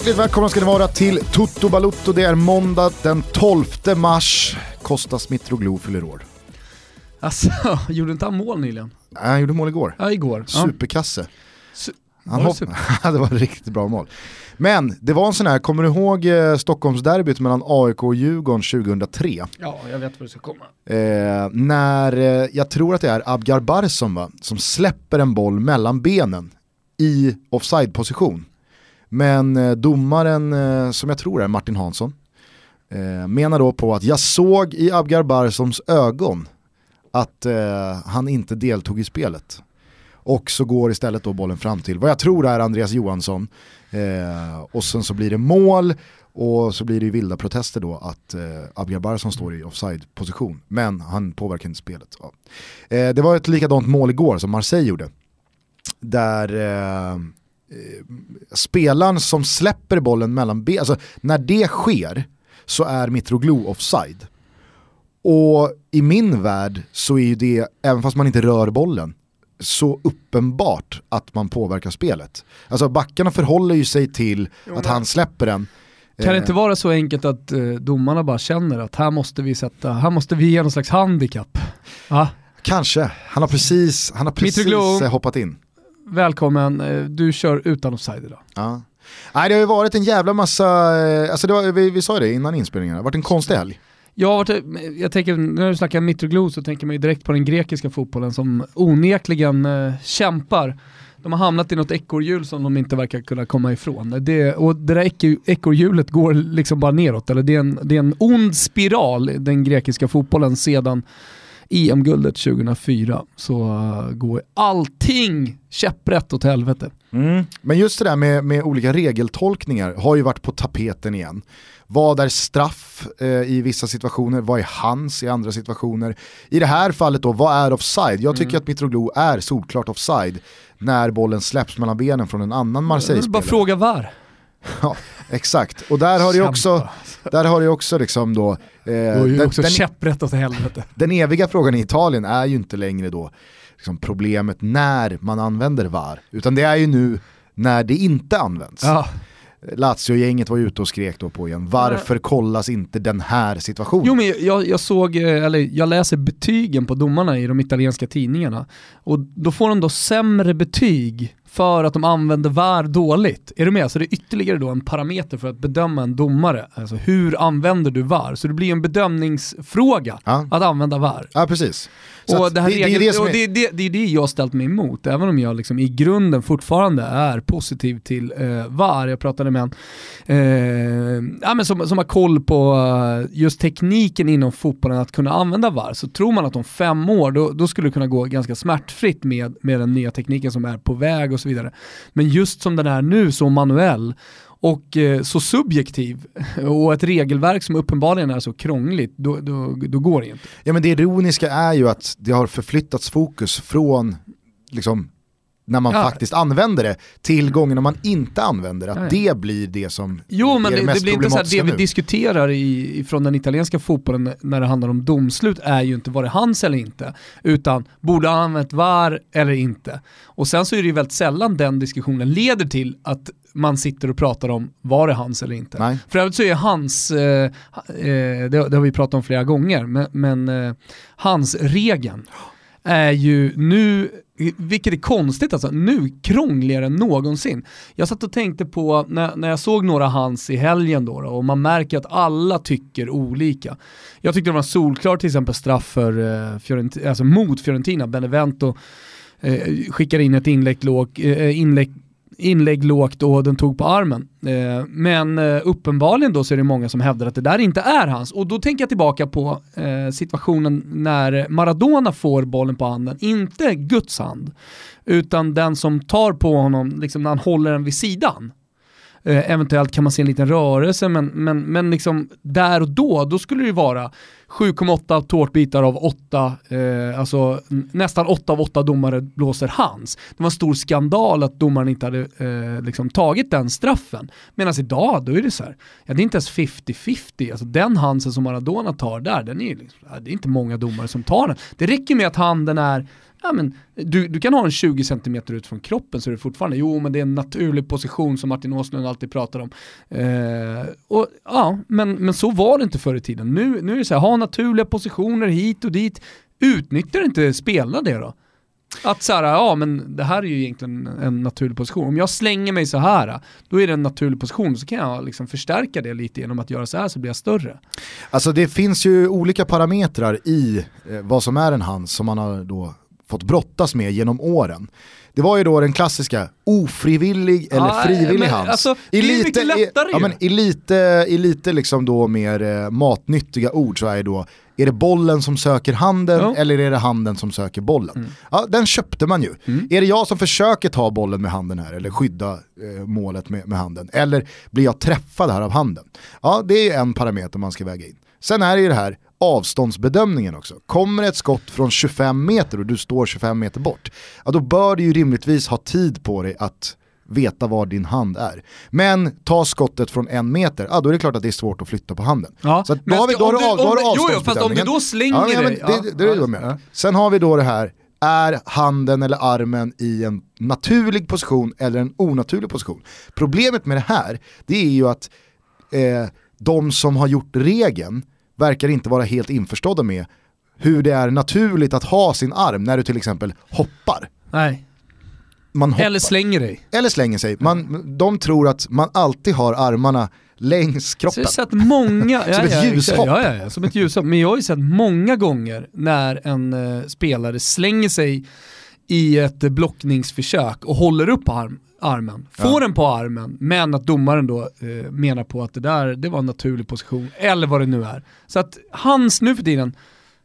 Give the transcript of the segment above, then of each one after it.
Hjärtligt välkomna ska ni vara till Toto Balutto. Det är måndag den 12 mars. Kostas Mitroglou fyller år. Alltså, gjorde inte han mål nyligen? Nej, Han gjorde mål igår. Ja, igår. Superkasse. Su- Han Var det super? det var ett riktigt bra mål. Men det var en sån här, kommer du ihåg eh, Stockholmsderbyt mellan AIK och Djurgården 2003? Ja, jag vet vad det ska komma. Eh, när, eh, jag tror att det är Abgar Barsson va, som släpper en boll mellan benen i offside-position. Men eh, domaren, eh, som jag tror är Martin Hansson, eh, menar då på att jag såg i Abgar Barssons ögon att eh, han inte deltog i spelet. Och så går istället då bollen fram till vad jag tror är Andreas Johansson. Eh, och sen så blir det mål och så blir det ju vilda protester då att eh, Abgar Barsson står i offside-position. Men han påverkar inte spelet. Ja. Eh, det var ett likadant mål igår som Marseille gjorde. Där eh, spelaren som släpper bollen mellan ben, alltså när det sker så är Mitroglou offside. Och i min värld så är ju det, även fast man inte rör bollen, så uppenbart att man påverkar spelet. Alltså backarna förhåller ju sig till att han släpper den. Kan det Eh, inte vara så enkelt att eh, domarna bara känner att här måste vi sätta, här måste vi ge någon slags handikapp? Ja, Kanske, han har precis, han har precis Mitroglou. eh, hoppat in. Välkommen, eh, du kör utan offside idag. Ja. Nej det har ju varit en jävla massa, eh, alltså var, vi, vi sa ju det innan inspelningen, det har varit en konstig helg. Varit, jag tänker, när du snackar Mitroglou så tänker man ju direkt på den grekiska fotbollen som onekligen eh, kämpar. De har hamnat i något ekorrhjul som de inte verkar kunna komma ifrån. Det, och det där eko- ekorrhjulet går liksom bara neråt, eller det är, en, det är en ond spiral, den grekiska fotbollen, sedan EM-guldet 2004. Så eh, går allting käpprätt åt helvete. Men just det där med, med olika regeltolkningar har ju varit på tapeten igen. Vad är straff eh, i vissa situationer, vad är hans i andra situationer? I det här fallet då, vad är offside? Jag tycker att Mitroglou är solklart offside när bollen släpps mellan benen från en annan Jag vill Marseille-spelare. bara fråga var. Ja, exakt. Och där har ju också, där har ju också liksom då, eh, ju den, också den, käpprätt åt helvete. den eviga frågan i Italien är ju inte längre då liksom problemet när man använder VAR, utan det är ju nu när det inte används. Ja. Lazio-gänget var ute och skrek då på igen, varför kollas inte den här situationen? Jo men jag, jag såg, eh, eller jag läser betygen på domarna i de italienska tidningarna och då får de då sämre betyg för att de använder VAR dåligt. Är du med? Så det är ytterligare då en parameter för att bedöma en domare. Alltså hur använder du VAR? Så det blir en bedömningsfråga Ja. att använda VAR. Ja precis. Och det, här det, regel- det är, det, är det, det är det jag ställt mig emot, även om jag liksom i grunden fortfarande är positiv till eh, VAR. Jag pratade med en eh, ja, men som, som har koll på eh, just tekniken inom fotbollen att kunna använda VAR. Så tror man att om fem år, då, då skulle det kunna gå ganska smärtfritt med, med den nya tekniken som är på väg och så vidare. Men just som den är nu, så manuell, och eh, så subjektiv och ett regelverk som uppenbarligen är så krångligt, då, då, då går det inte. ja, men det ironiska är ju att det har förflyttats fokus från liksom, när man Ja. faktiskt använder det till gångerna man inte använder det, att Ja, det blir det som Jo men är det, det det, mest blir inte så här, det problematiska vi nu. diskuterar i, från den italienska fotbollen när det handlar om domslut är ju inte var det hans eller inte, utan borde ha använt VAR eller inte. Och sen så är det ju väldigt sällan den diskussionen leder till att man sitter och pratar om var det hans eller inte. Nej. För övrigt så är hans, eh, eh, det, det har vi pratat om flera gånger, men, men eh, hans regeln är ju nu, vilket är konstigt alltså, nu krångligare än någonsin. Jag satt och tänkte på, när, när jag såg några hans i helgen då, då och man märker att alla tycker olika. Jag tyckte det var solklart till exempel straff för, eh, Fiorent, alltså mot Fiorentina, Benevento eh, skickar in ett inlägg, låg, eh, inlägg inlägg lågt och den tog på armen. Eh, men eh, uppenbarligen då så är det många som hävdar att det där inte är hans. Och då tänker jag tillbaka på eh, situationen när Maradona får bollen på handen, inte Guds hand, utan den som tar på honom liksom när han håller den vid sidan. Eh, eventuellt kan man se en liten rörelse, men, men, men liksom där och då, då skulle det ju vara 7,8 tårtbitar av 8, eh, alltså nästan 8 av 8 domare blåser hans. Det var en stor skandal att domaren inte hade eh, liksom tagit den straffen. Medan idag, då är det så här, ja det är inte ens 50-50, alltså den hansen som Maradona tar där, den är, ju liksom, det är inte många domare som tar den. Det räcker med att handen är ja, men, du, du kan ha en 20 cm ut från kroppen så är det fortfarande, jo men det är en naturlig position som Martin Åslund alltid pratar om. Eh, och, ja, men, men så var det inte förr i tiden. Nu, nu är det så här, ha naturliga positioner hit och dit, utnyttjar inte spelarna det då? Att så här, ja men det här är ju egentligen en naturlig position. Om jag slänger mig så här, då är det en naturlig position. Så kan jag liksom förstärka det lite genom att göra så här så blir jag större. Alltså det finns ju olika parametrar i eh, vad som är en hand som man har då fått brottas med genom åren. Det var ju då den klassiska ofrivillig eller Ja, frivillig men hands. alltså, mycket lättare i, ja, men i lite, i lite liksom då mer eh, matnyttiga ord så är det då, är det bollen som söker handen Ja. eller är det handen som söker bollen? Mm. Ja, den köpte man ju. Är det jag som försöker ta bollen med handen här eller skydda eh, målet med, med handen? Eller blir jag träffad här av handen? Ja, det är en parameter man ska väga in. Sen är det ju det här avståndsbedömningen också. Kommer ett skott från 25 meter och du står 25 meter bort, ja då bör du ju rimligtvis ha tid på dig att veta var din hand är. Men ta skottet från en meter, ja då är det klart att det är svårt att flytta på handen. Ja, Så att då har vi, då har du, av- då har du jo, jo, fast om du då slänger ja, ja, men dig- det, ja, det, det är ja, jag med. ja. Sen har vi då det här, är handen eller armen i en naturlig position eller en onaturlig position? Problemet med det här, det är ju att eh, de som har gjort regeln verkar inte vara helt införstådda med hur det är naturligt att ha sin arm när du till exempel hoppar. Nej. Hoppar. Eller slänger dig. Eller slänger sig. Man, de tror att man alltid har armarna längs Så kroppen. jag har sett många, ja, Som ett ja, ljushopp. Ja, ja, ja, som ett ljushopp. Men jag har ju sett många gånger när en eh, spelare slänger sig i ett blockningsförsök och håller upp arm, armen, får den på armen, men att domaren då eh, menar på att det där det var en naturlig position, eller vad det nu är. Så att hans nu för tiden,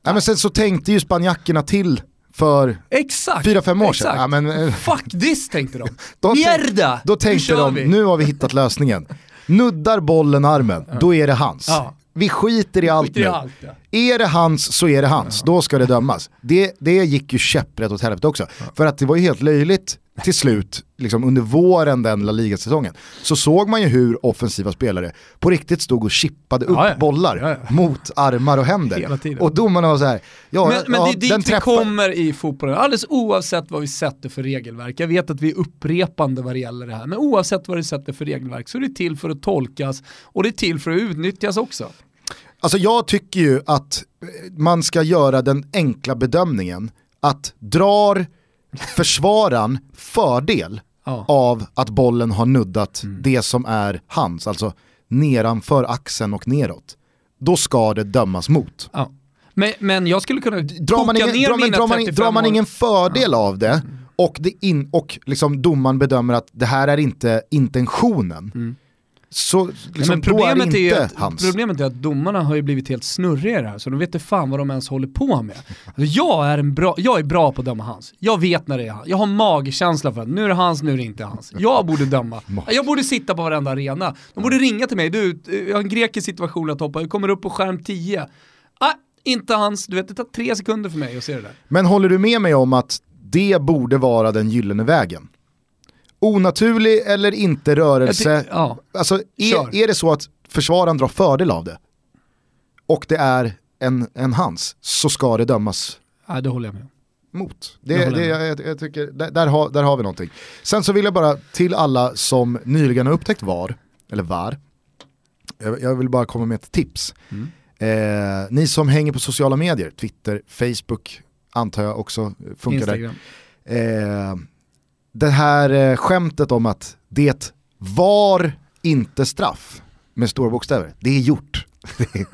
Nej, men sen så tänkte ju spanjackerna till för exakt, fyra, fem år sedan. exakt. Ja, men, eh, Fuck this tänkte de. Då Mierda! Då Nu tänkte kör de, vi. nu har vi hittat lösningen. Nuddar bollen armen, då är det hans. Ja. Vi skiter i allt Skiter i nu. allt, ja. Är det hans så är det hans, då ska det dömas. Det, det gick ju käpprätt åt helvete också. För att det var ju helt löjligt till slut, liksom under våren den La Liga-säsongen, så såg man ju hur offensiva spelare på riktigt stod och chippade upp Ja, ja. bollar Ja, mot armar och händer. Och domarna var så här, ja, Men, men det är dit vi träffar... kommer i fotbollen, alldeles oavsett vad vi sätter för regelverk. Jag vet att vi är upprepande vad det gäller det här, men oavsett vad vi sätter för regelverk så är det till för att tolkas och det är till för att utnyttjas också. Alltså jag tycker ju att man ska göra den enkla bedömningen att drar försvararen fördel Ja. av att bollen har nuddat det som är hans, alltså nedanför axeln och neråt, då ska det dömas mot. Ja. Men, men jag skulle kunna Drar man ingen, ner drar, mina drar man, 35 drar man ingen fördel av det och, det in, och liksom domaren bedömer att det här är inte intentionen, så liksom, men då är problemet inte är, att, hans. problemet är att domarna har ju blivit helt snurriga i det här, så de vet inte fan vad de ens håller på med. Alltså jag, är en bra, jag är bra på att döma hans. Jag vet när det är hans. Jag har magkänsla för att nu är det hans, nu är det inte hans. Jag borde döma. Jag borde sitta på varenda arena. De borde ringa till mig, du, jag har en grekisk situation att hoppa, jag kommer upp på skärm 10. Ah, inte hans, du vet det tar tre sekunder för mig att se det där. Men håller du med mig om att det borde vara den gyllene vägen? Onaturlig eller inte Jag rörelse, ty- ja. alltså Kör. är, är det så att försvararen drar fördel av det och det är en, en hans så ska det dömas ja, det håller jag med mot. Det håller det, jag jag, jag tycker, där, där, har, där har vi någonting. Sen så vill jag bara till alla som nyligen har upptäckt VAR, eller VAR, jag, jag vill bara komma med ett tips. Mm. Eh, ni som hänger på sociala medier, Twitter, Facebook, antar jag också funkar där. Instagram. Eh, det här eh, skämtet om att det var inte straff med stora bokstäver, det är gjort. det,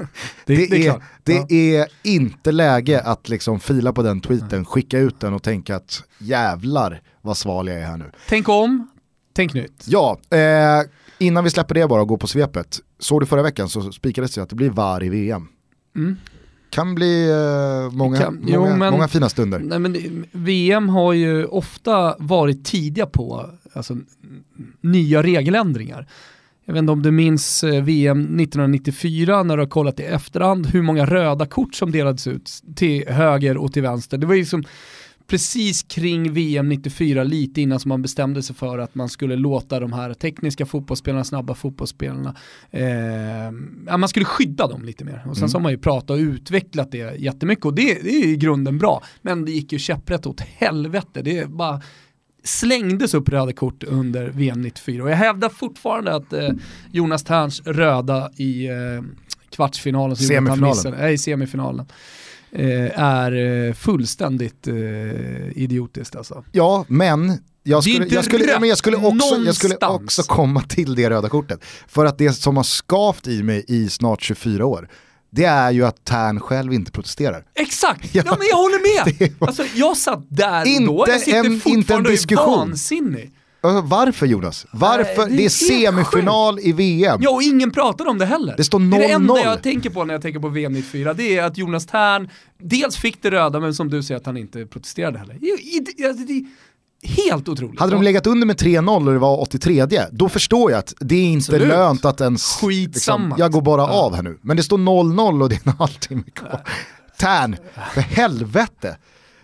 Det, det, det är är, det Ja. är inte läge att liksom fila på den tweeten, skicka ut den och tänka att jävlar vad sval jag är här nu. Tänk om, tänk nytt. Ja, eh, innan vi släpper det bara och går på svepet, såg du förra veckan så spikades det att det blir VAR i VM. Mm. Kan bli eh, många, Kan- jo, många, men- många fina stunder. Nej, men VM har ju ofta varit tidiga på alltså, nya regeländringar. Jag vet inte om du minns eh, VM 1994 när du har kollat i efterhand hur många röda kort som delades ut till höger och till vänster. Det var ju som precis kring VM 94, lite innan som man bestämde sig för att man skulle låta de här tekniska fotbollsspelarna, snabba fotbollsspelarna, eh, ja, man skulle skydda dem lite mer. Och sen mm. så har man ju pratat och utvecklat det jättemycket och det, det är ju i grunden bra. Men det gick ju käpprätt åt helvete. Det bara slängdes upp röda kort under VM 94 och jag hävdar fortfarande att eh, Jonas Terns röda i eh, kvartsfinalen, semifinalen. nej, semifinalen eh, är eh, fullständigt eh, idiotiskt alltså. Ja, men jag skulle, jag skulle, men jag skulle, också, jag skulle också komma till det röda kortet. För att det som har skavt i mig i snart 24 år, det är ju att Tern själv inte protesterar. Exakt, ja, ja men jag håller med! Var... Alltså, jag satt där inte då, jag sitter en, fortfarande inte en diskussion. och är vansinnig. Varför Jonas? Varför? Nej, det, är, det är semifinal sjukt. i VM. Ja, och ingen pratar om det heller. Det står 0-0. Det, det enda jag tänker på när jag tänker på VM 94, det är att Jonas Tern dels fick det röda, men som du säger att han inte protesterade heller. Helt otroligt. Hade de legat under med 3-0 och det var 83 då förstår jag att det är inte Absolut. lönt att ens... Liksom, jag går bara ja. av här nu. Men det står 0-0 och det är en halvtimme kvar. Tern, för helvete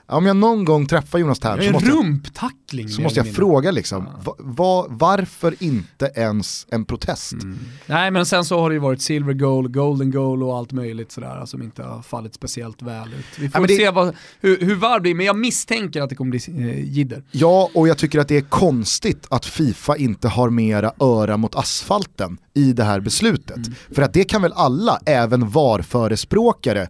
om jag någon gång träffar Jonas Tern så måste jag, så måste jag fråga liksom, ja. va, varför inte ens en protest? Mm. Nej men sen så har det ju varit silver goal, golden goal och allt möjligt sådär som inte har fallit speciellt väl ut. Vi får Nej, se vad, hur, hur VAR blir, men jag misstänker att det kommer bli eh, jidder. Ja, och jag tycker att det är konstigt att Fifa inte har mera öra mot asfalten i det här beslutet. Mm. För att det kan väl alla, även VAR-förespråkare,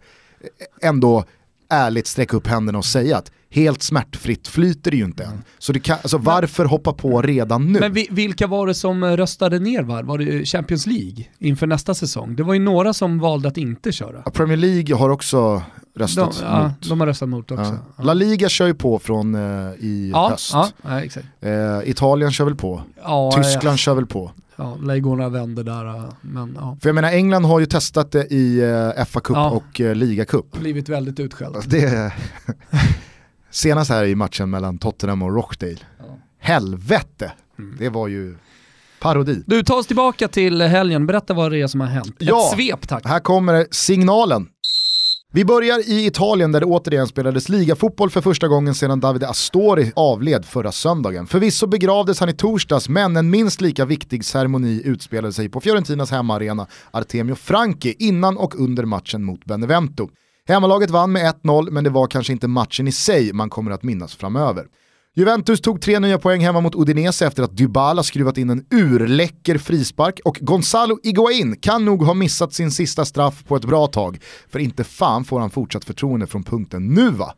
ändå ärligt sträcka upp händerna och säga att helt smärtfritt flyter det ju inte än. Så det kan, alltså varför men, hoppa på redan nu? Men vilka var det som röstade ner VAR? Var det Champions League inför nästa säsong? Det var ju några som valde att inte köra. Ja, Premier League har också röstat de, mot. Ja, de har röstat mot också. Ja. La Liga kör ju på från uh, i höst. Uh, Italien kör väl på. Tyskland kör väl på ja, Leigorna vänder där. Äh, men, ja. För jag menar England har ju testat det i uh, FA Cup ja. och uh, Liga Cup. Blivit väldigt utskälld. Alltså, det, senast här i matchen mellan Tottenham och Rochdale. Ja. Helvete! Mm. Det var ju parodi. Du, ta oss tillbaka till helgen, berätta vad det är som har hänt. Ja, Ett svep tack. Här kommer signalen. Vi börjar i Italien där det återigen spelades ligafotboll för första gången sedan Davide Astori avled förra söndagen. Förvisso begravdes han i torsdags men en minst lika viktig ceremoni utspelade sig på Fiorentinas hemmaarena Artemio Franchi innan och under matchen mot Benevento. Hemmalaget vann med 1-0 men det var kanske inte matchen i sig man kommer att minnas framöver. Juventus tog tre nya poäng hemma mot Udinese efter att Dybala skruvat in en urläcker frispark och Gonzalo Higuain kan nog ha missat sin sista straff på ett bra tag. För inte fan får han fortsatt förtroende från punkten nu va?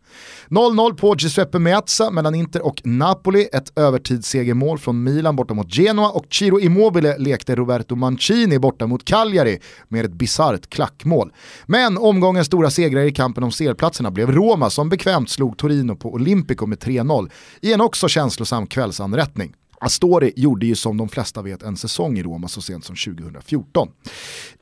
0-0 på Giuseppe Meazza mellan Inter och Napoli, ett övertidssegermål från Milan borta mot Genoa och Ciro Immobile lekte Roberto Mancini borta mot Cagliari med ett bisarrt klackmål. Men omgångens stora segrare i kampen om serplatserna blev Roma som bekvämt slog Torino på Olympico med 3-0 i en också känslosam kvällsanrättning. Astori gjorde ju som de flesta vet en säsong i Roma så sent som 2014.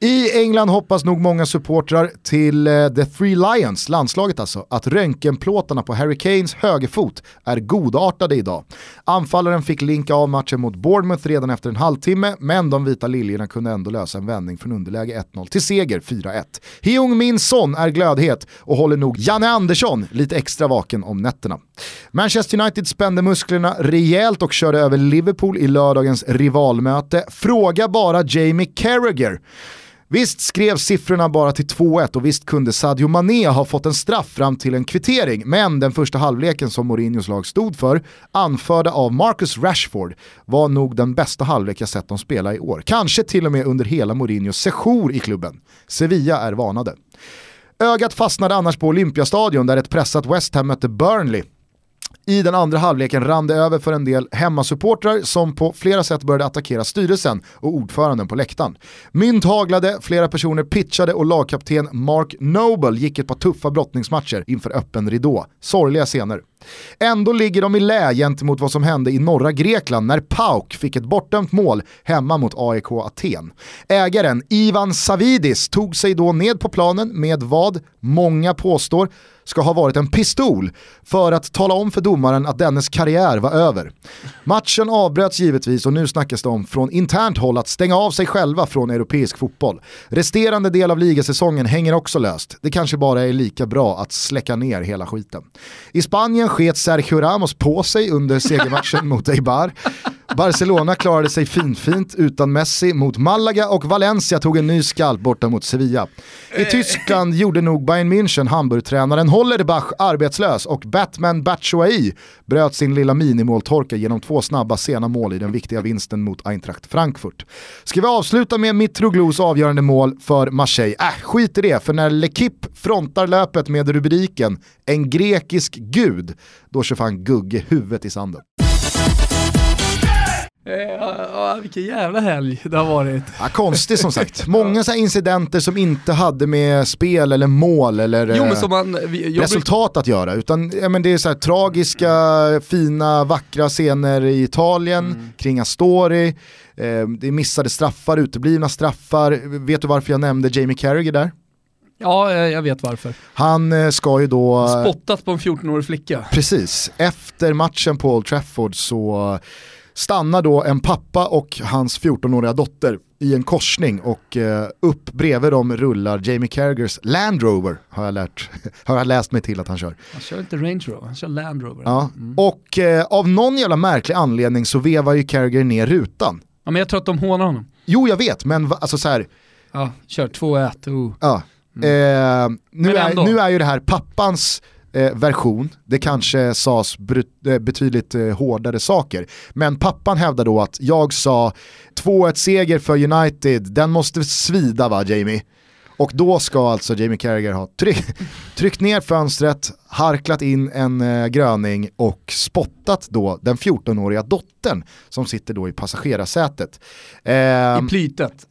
I England hoppas nog många supportrar till eh, The Three Lions, landslaget alltså, att röntgenplåtarna på Harry Kanes högerfot är godartade idag. Anfallaren fick linka av matchen mot Bournemouth redan efter en halvtimme, men de vita liljorna kunde ändå lösa en vändning från underläge 1-0 till seger 4-1. Heung Min Son är glödhet och håller nog Janne Andersson lite extra vaken om nätterna. Manchester United spände musklerna rejält och körde över Liverpool i lördagens rivalmöte. Fråga bara Jamie Carragher. Visst skrev siffrorna bara till 2-1 och visst kunde Sadio Mané ha fått en straff fram till en kvittering, men den första halvleken som Mourinhos lag stod för, anförda av Marcus Rashford, var nog den bästa halvlek jag sett dem spela i år. Kanske till och med under hela Mourinhos sejour i klubben. Sevilla är varnade. Ögat fastnade annars på Olympiastadion där ett pressat West Ham mötte Burnley i den andra halvleken rann det över för en del hemmasupportrar som på flera sätt började attackera styrelsen och ordföranden på läktaren. Mynt haglade, flera personer pitchade och lagkapten Mark Noble gick ett par tuffa brottningsmatcher inför öppen ridå. Sorgliga scener. Ändå ligger de i lä gentemot vad som hände i norra Grekland när Pauk fick ett bortdömt mål hemma mot AEK Aten. Ägaren Ivan Savidis tog sig då ned på planen med vad många påstår ska ha varit en pistol för att tala om för domaren att dennes karriär var över. Matchen avbröts givetvis och nu snackas det om från internt håll att stänga av sig själva från europeisk fotboll. Resterande del av ligasäsongen hänger också löst. Det kanske bara är lika bra att släcka ner hela skiten. I Spanien sket Sergio Ramos på sig under segermatchen mot Eibar. Barcelona klarade sig finfint utan Messi mot Malaga och Valencia tog en ny skalp borta mot Sevilla. I Tyskland gjorde nog Bayern München Hamburg-tränaren Hollerbach arbetslös och Batman Batshuayi bröt sin lilla minimåltorka genom två snabba sena mål i den viktiga vinsten mot Eintracht Frankfurt. Ska vi avsluta med Mitroglous avgörande mål för Marseille? Äh, skit i det, för när L'Equipe frontar löpet med rubriken “En grekisk gud”, då kör fan Gugge huvudet i sanden. Ja, vilken jävla helg det har varit. Ja, konstigt som sagt. Många så incidenter som inte hade med spel eller mål eller jo, eh, man, vi, resultat att göra. Utan ja, men det är så här, tragiska, fina, vackra scener i Italien mm. kring Astori. Eh, det är missade straffar, uteblivna straffar. Vet du varför jag nämnde Jamie Carragher där? Ja, jag vet varför. Han eh, ska ju då... Spottat på en 14-årig flicka. Precis. Efter matchen på Old Trafford så stannar då en pappa och hans 14-åriga dotter i en korsning och eh, upp bredvid dem rullar Jamie Carragers Land Rover har jag, lärt, har jag läst mig till att han kör. Han kör inte Range Rover, han kör Land Rover. Ja. Mm. Och eh, av någon jävla märklig anledning så vevar ju Carragher ner rutan. Ja men jag tror att de hånar honom. Jo jag vet, men alltså så här. Ja, kör 2-1. Uh. Ja. Mm. Eh, nu, är, nu är ju det här pappans eh, version, det kanske sades eh, betydligt eh, hårdare saker. Men pappan hävdar då att jag sa 2-1 seger för United, den måste svida va Jamie? Och då ska alltså Jamie Carragher ha tryck, tryckt ner fönstret, harklat in en eh, gröning och spottat då den 14-åriga dottern som sitter då i passagerarsätet. Eh, I plytet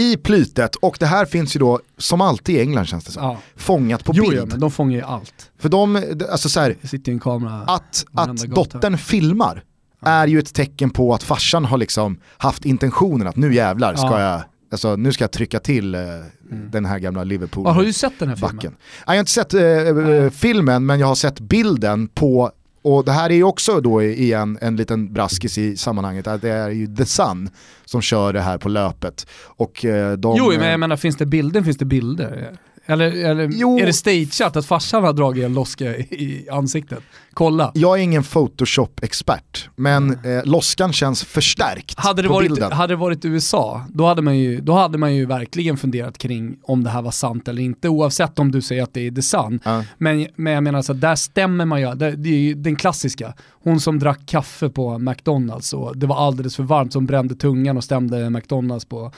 i plytet och det här finns ju då, som alltid i England känns det som, ja. fångat på jo, bild. Jo, men de fångar ju allt. För de, alltså så här, sitter en kamera att, att dottern filmar ja. är ju ett tecken på att farsan har liksom haft intentionen att nu jävlar ska ja. jag Alltså nu ska jag trycka till eh, mm. den här gamla Liverpool Har du sett den här filmen? Backen. Jag har inte sett eh, filmen men jag har sett bilden på och det här är ju också då igen en liten braskis i sammanhanget, att det är ju The Sun som kör det här på löpet. Och eh, de, jo, men jag menar finns det bilder finns det bilder. Eller, eller jo. är det stageat att farsan har dragit en loska i ansiktet? Kolla. Jag är ingen Photoshop-expert, men eh, loskan känns förstärkt hade det på varit, bilden. Hade det varit USA, då hade, man ju, då hade man ju verkligen funderat kring om det här var sant eller inte, oavsett om du säger att det är the sun. Uh. Men, men jag menar, så där stämmer man ju, det, det är ju den klassiska. Hon som drack kaffe på McDonalds och det var alldeles för varmt som brände tungan och stämde McDonalds på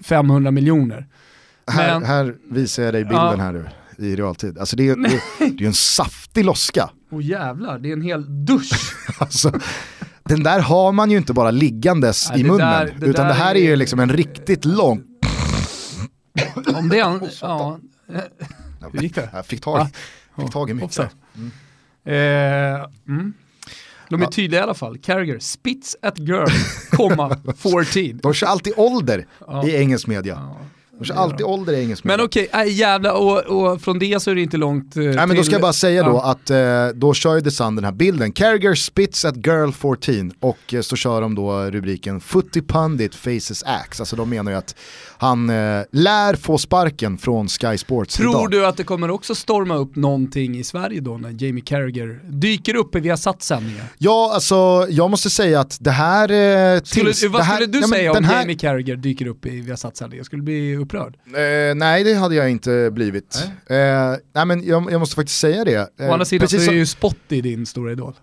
500 eh, miljoner. Här, här, visar jag dig bilden ja. här nu i realtid. Alltså det är, det, det är en saftig loska. Åh oh, jävlar, det är en hel dusch. alltså, den där har man ju inte bara liggandes Nej, i munnen, där, det utan det här är ju liksom en riktigt lång... Om det är en, ja. Hur gick det? Jag fick tag, fick tag i mycket. Mm. Eh, mm. De är tydliga i alla fall. Carragher, spits at girl, komma 14. De kör alltid ålder ja. i engelsk media. Ja. De kör alltid ålder i engelsk Men okej, okay, äh, jävlar, och, och, från det så är det inte långt eh, Nej till... men då ska jag bara säga då ja. att eh, då kör ju The Sun den här bilden, Carragher spits at girl 14 och eh, så kör de då rubriken Footy Pundit faces axe, alltså de menar ju att han eh, lär få sparken från Sky Sports Tror idag. du att det kommer också storma upp någonting i Sverige då när Jamie Carragher dyker upp i Viasat sändningar? Ja, alltså jag måste säga att det här... Eh, skulle, tills, vad det här, skulle du ja, säga om här... Jamie Carragher dyker upp i Viasat sändningar? Skulle bli upprörd? Eh, nej, det hade jag inte blivit. Nej, eh, nej men jag, jag, måste faktiskt säga det. Å andra sidan så är ju Spot i din stora idol.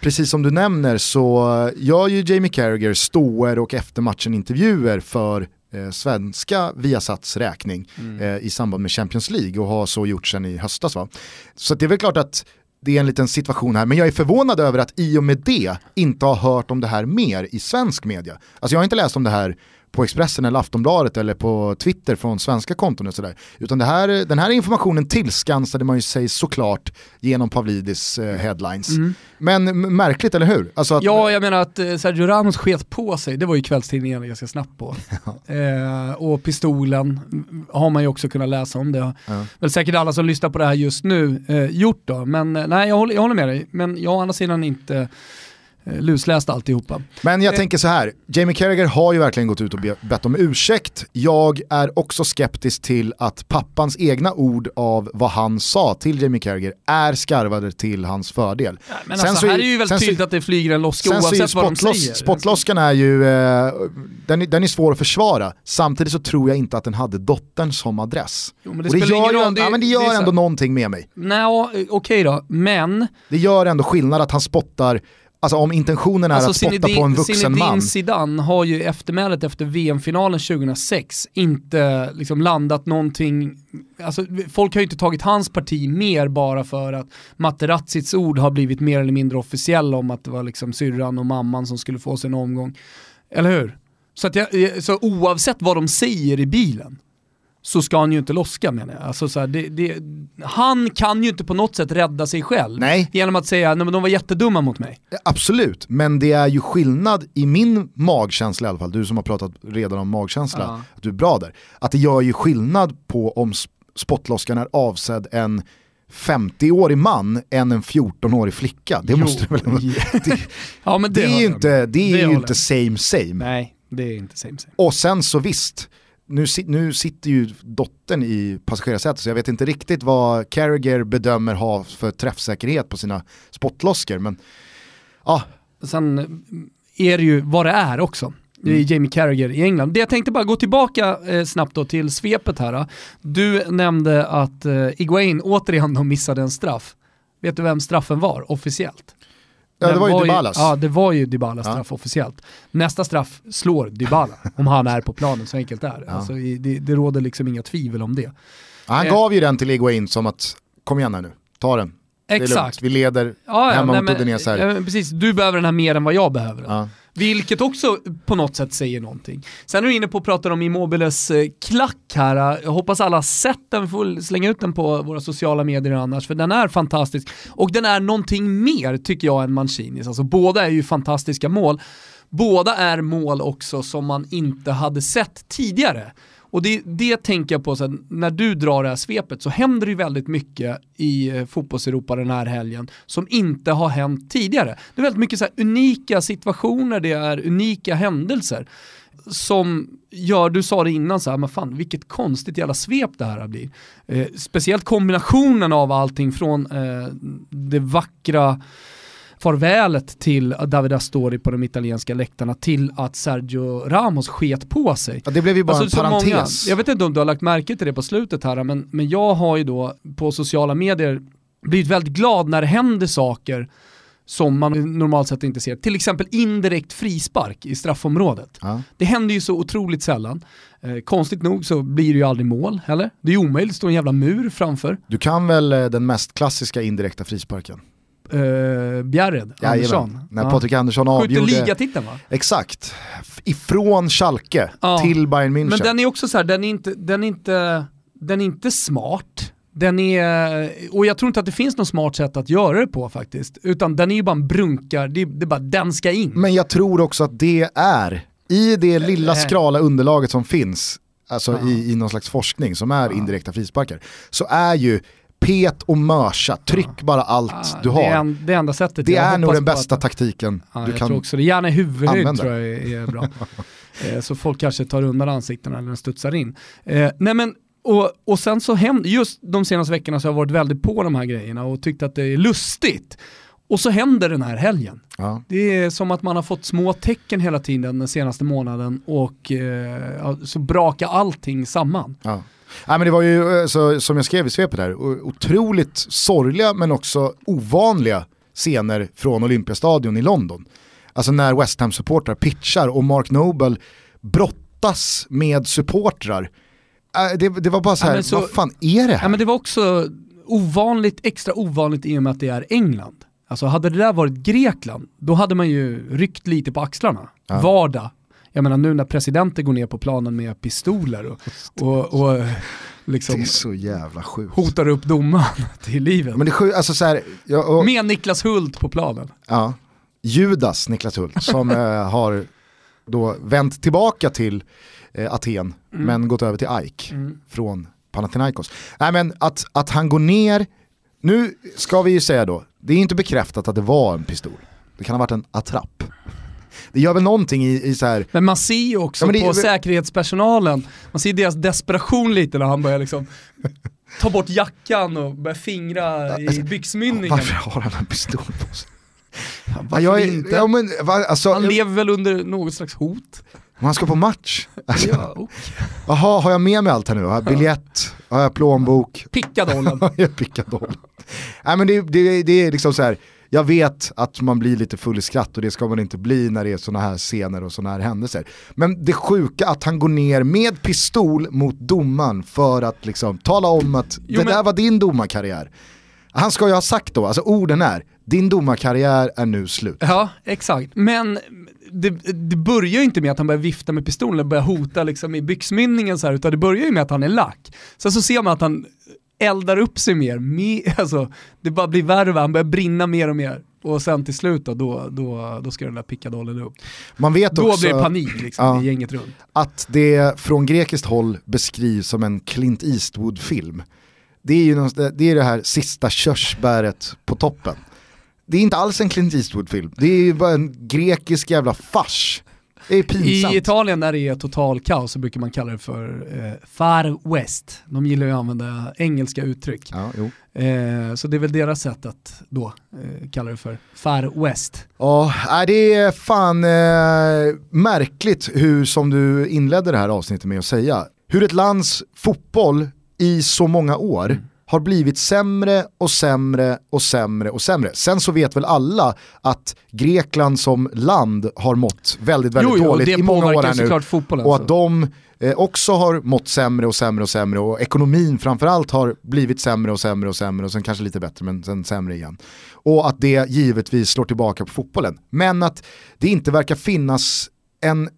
Precis som du nämner så gör ju Jamie Carragher ståer och efter matchen intervjuer för eh, svenska Viasats räkning mm. eh, i samband med Champions League och har så gjort sen i höstas. Va? Så det är väl klart att det är en liten situation här, men jag är förvånad över att i och med det inte har hört om det här mer i svensk media. Alltså jag har inte läst om det här på Expressen eller Aftonbladet eller på Twitter från svenska konton och sådär. Utan det här, den här informationen tillskansade man ju sig såklart genom Pavlidis eh, headlines. Mm. Men märkligt, eller hur? Alltså att, ja, jag menar att eh, Sergio Ramos sket på sig, det var ju kvällstidningarna ganska snabbt på. eh, och pistolen har man ju också kunnat läsa om det. Ja. Väl säkert alla som lyssnar på det här just nu eh, gjort då, men eh, nej jag håller, jag håller med dig. Men jag har å andra sidan inte lusläst alltihopa. Men jag Eh. tänker så här, Jamie Carragher har ju verkligen gått ut och be- bett om ursäkt. Jag är också skeptisk till att pappans egna ord av vad han sa till Jamie Carragher är skarvade till hans fördel. Men Sen alltså, så är- här är ju väldigt sen så- tydligt att det flyger en loska oavsett vad de säger. spottloskan är ju, eh, den, är- den är svår att försvara. Samtidigt så tror jag inte att den hade dottern som adress. Jo, men det och det spelar gör, ju, ändå- det är- ja, men det det gör är så- ändå någonting med mig. Nå, eh, okej då, men Det gör ändå skillnad att han spottar, alltså om intentionen är Alltså att spotta Zinedine- på en vuxen Zinedine man. Zidane har ju eftermälet efter VM-finalen 2006 inte liksom landat någonting, alltså folk har ju inte tagit hans parti mer bara för att Materazzis ord har blivit mer eller mindre officiella om att det var liksom syrran och mamman som skulle få sin omgång. Eller hur? Så, att jag, så oavsett vad de säger i bilen så ska han ju inte loska menar jag. Alltså så här, det, det, han kan ju inte på något sätt rädda sig själv Nej. genom att säga att de var jättedumma mot mig. Absolut, men det är ju skillnad i min magkänsla i alla fall, du som har pratat redan om magkänsla, Ja. att du är bra där. Att det gör ju skillnad på om sp- spottloskan är avsedd en 50-årig man än en 14-årig flicka. Det Jo, måste du väl det, Ja men det, det är ju inte, det är Det ju inte same same. Nej, det är inte same same. Och sen så visst, nu, nu sitter ju dottern i passagerarsätet så jag vet inte riktigt vad Carragher bedömer ha för träffsäkerhet på sina spottloskor. Men ja, Sen är det ju vad det är också. Mm. Jamie Carragher i England. Det jag tänkte bara gå tillbaka eh, snabbt då till svepet här. Då. Du nämnde att eh, Iguain återigen missade en straff. Vet du vem straffen var officiellt? Ja, det var ju Dybalas. Ja, det var ju Dybalas Ja. straff officiellt. Nästa straff slår Dybala, om han är på planen, så enkelt är det. Ja. Alltså, det. Det råder liksom inga tvivel om det. han Eh. gav ju den till Iguain som att, kom igen här nu, ta den. Exakt. Vi leder Ja, ja, hemma nej, mot Udinese här. ja, precis, du behöver den här mer än vad jag behöver den. Vilket också på något sätt säger någonting. Sen är du inne på att prata om Immobiles eh, klack här. Jag hoppas alla har sett den, vi får slänga ut den på våra sociala medier annars, för den är fantastisk. Och den är någonting mer tycker jag än Mancinis. Alltså båda är ju fantastiska mål. Båda är mål också som man inte hade sett tidigare. Och det, det tänker jag på, så att när du drar det här svepet så händer det ju väldigt mycket i eh, fotbollseuropa den här helgen som inte har hänt tidigare. Det är väldigt mycket så här unika situationer, det är unika händelser som gör, du sa det innan så här, men fan vilket konstigt jävla svep det här blir. Eh, speciellt kombinationen av allting från eh, det vackra farvälet till David Astori på de italienska läktarna till att Sergio Ramos sket på sig. Ja, det blev ju bara Alltså, en så många, parentes. jag vet inte om du har lagt märke till det på slutet här, men, men jag har ju då på sociala medier blivit väldigt glad när det händer saker som man normalt sett inte ser. Till exempel indirekt frispark i straffområdet. Ja. Det händer ju så otroligt sällan. Eh, konstigt nog så blir det ju aldrig mål heller. Det är ju omöjligt, det står en jävla mur framför. Du kan väl eh, den mest klassiska indirekta frisparken? Eh, Bjärred, Andersson. När Ja. Patrik Andersson Skjuter avgjorde... ligatiteln va? Exakt. Ifrån Schalke Ja. till Bayern München. Men den är också så här, den är inte, den är inte, den är inte smart. Den är, och jag tror inte att det finns något smart sätt att göra det på faktiskt. Utan den är ju bara en brunkar, det, är- det är bara den ska in. Men jag tror också att det är, i det lilla Eh. skrala underlaget som finns, alltså Ja. i, i någon slags forskning som är indirekta frisparkar, så är ju pet och mörsa, tryck bara allt Ah, du Det är har. en, det enda sättet. Det är nog den bästa att- taktiken Ja, du jag kan tror också det. Gärna i huvudhöjd använda. tror jag är, är bra. eh, så folk kanske tar undan ansiktena eller studsar in. Eh, nej men, och, och sen så händer, just de senaste veckorna så har jag varit väldigt på de här grejerna och tyckt att det är lustigt. Och så händer den här helgen. Ja. Det är som att man har fått små tecken hela tiden den senaste månaden och eh, ja, så brakar allting samman. Ja. Nej, men det var ju, eh, så, som jag skrev i svepet här, otroligt sorgliga men också ovanliga scener från Olympiastadion i London. Alltså när West Ham-supportrar pitchar och Mark Noble brottas med supportrar. Äh, Det, det var bara så Ja, här, men så- vad fan är det här? Ja, men det var också ovanligt, extra ovanligt i och med att det är England. Alltså hade det där varit Grekland, då hade man ju ryckt lite på axlarna. Ja. Vardag. Jag menar nu när presidenter går ner på planen med pistoler och, och, och liksom hotar upp domaren till livet. Men det är sjukt, alltså så här, ja, och, Med Niklas Hult på planen. ja, Judas Niklas Hult som eh, har då vänt tillbaka till eh, Aten men gått över till AIK Mm. från Panathinaikos. Nej men att, att han går ner, nu ska vi ju säga då, det är inte bekräftat att det var en pistol. Det kan ha varit en attrapp. Det gör väl någonting i, i så här. Men man ser ju också Ja, det- på säkerhetspersonalen, man ser deras desperation lite när han börjar liksom ta bort jackan och börja fingra i byxmynningen. Varför har han en pistol på sig? Varför jag är, inte? ja, men, va, alltså, Han lever väl under något slags hot? han ska på match. Alltså, Ja, oh. Jaha, har jag med mig allt här nu? Har jag biljett? Har jag plånbok? Pickadollen. Jag pickadoll? Nej men det, det, det är liksom så här. Jag vet att man blir lite full i skratt och det ska man inte bli när det är sådana här scener och sådana här händelser. Men det sjuka att han går ner med pistol mot domaren för att liksom tala om att Jo, det men- där var din domarkarriär. Han ska ju ha sagt då, alltså orden är, din domarkarriär är nu slut. Ja, exakt. Men det, det börjar ju inte med att han börjar vifta med pistolen och börjar hota liksom i byxmynningen så här, utan det börjar ju med att han är lack. Sen så ser man att han eldar upp sig mer, mer alltså, det bara blir värre och värre, han börjar brinna mer och mer. Och sen till slut då, då, då, då ska den där pickadollen upp. Man vet Då också blir det panik liksom, Ja. i gänget runt. att det från grekiskt håll beskrivs som en Clint Eastwood-film. Det är ju det, är det här sista körsbäret på toppen. Det är inte alls en Clint Eastwood-film, det är ju bara en grekisk jävla fars. I Italien när det är total kaos så brukar man kalla det för eh, far west. De gillar ju att använda engelska uttryck. Ja. Eh, så det är väl deras sätt att då eh, kalla det för far west. Ja, det är fan eh, märkligt hur, som du inledde det här avsnittet med att säga, hur ett lands fotboll i så många år har blivit sämre och sämre och sämre och sämre. Sen så vet väl alla att Grekland som land har mått väldigt, väldigt jo, jo, dåligt i många år här nu. fotbollen. Och att de eh, också har mått sämre och sämre och sämre och ekonomin framförallt har blivit sämre och sämre och sämre och sen kanske lite bättre men sen sämre igen. Och att det givetvis slår tillbaka på fotbollen. Men att det inte verkar finnas en,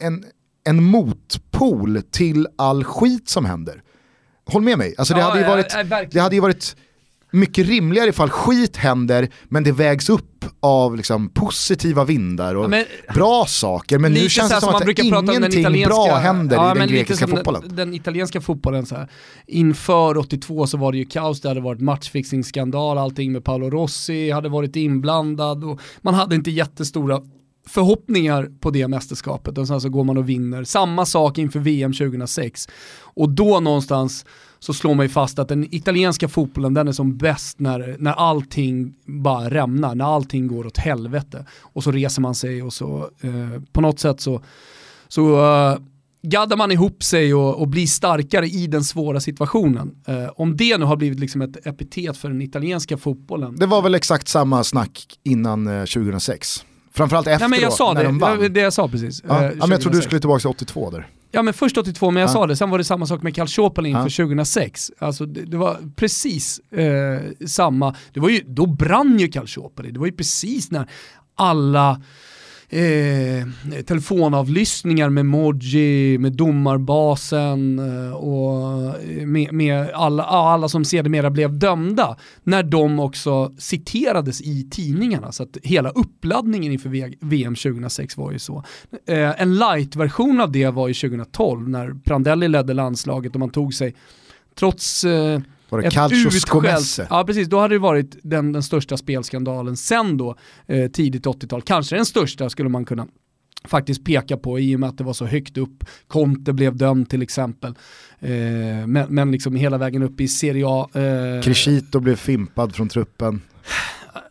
en, en motpol till all skit som händer. Håll med mig, alltså det, Ja, hade ju varit, ja, det hade ju varit mycket rimligare ifall skit händer men det vägs upp av liksom positiva vindar och Ja, men- bra saker. Men nu känns det som att brukar prata om den ingenting bra händer ja, i den grekiska fotbollen. Den, den italienska fotbollen så här. Inför 82 så var det ju kaos, det hade varit matchfixningsskandal, allting med Paolo Rossi hade varit inblandad och man hade inte jättestora förhoppningar på det mästerskapet och sen så går man och vinner. Samma sak inför VM 2006. Och då någonstans så slår man ju fast att den italienska fotbollen den är som bäst när, när allting bara rämnar, när allting går åt helvete. Och så reser man sig och så eh, på något sätt så, så eh, gaddar man ihop sig och, och blir starkare i den svåra situationen. Eh, om det nu har blivit liksom ett epitet för den italienska fotbollen. Det var väl exakt samma snack innan eh, 2006. Framförallt efter Nej men jag då, sa när det, de vann. det, det jag sa precis. Ja, eh, ja, men jag trodde du 2006. skulle tillbaka till 82 där. Ja men först 82, men jag Ja. sa det, sen var det samma sak med Calciopoli inför Ja. 2006. Alltså det, det var precis eh, samma, det var ju, då brann ju Calciopoli, det var ju precis när alla eh, telefonavlyssningar med Moji, med domarbasen eh, och eh, med, med alla, alla som sedermera blev dömda, när de också citerades i tidningarna. Så att hela uppladdningen inför VM 2006 var ju så. Eh, en light-version av det var ju 2012 när Prandelli ledde landslaget och man tog sig, trots eh, var det Calcio Scomesse? Ja precis, då hade det varit den, den största spelskandalen sen då, eh, tidigt 80-tal. Kanske den största skulle man kunna faktiskt peka på i och med att det var så högt upp. Conte blev dömd till exempel. Eh, men, men liksom hela vägen upp i Serie A. Eh, Crescito blev fimpad från truppen.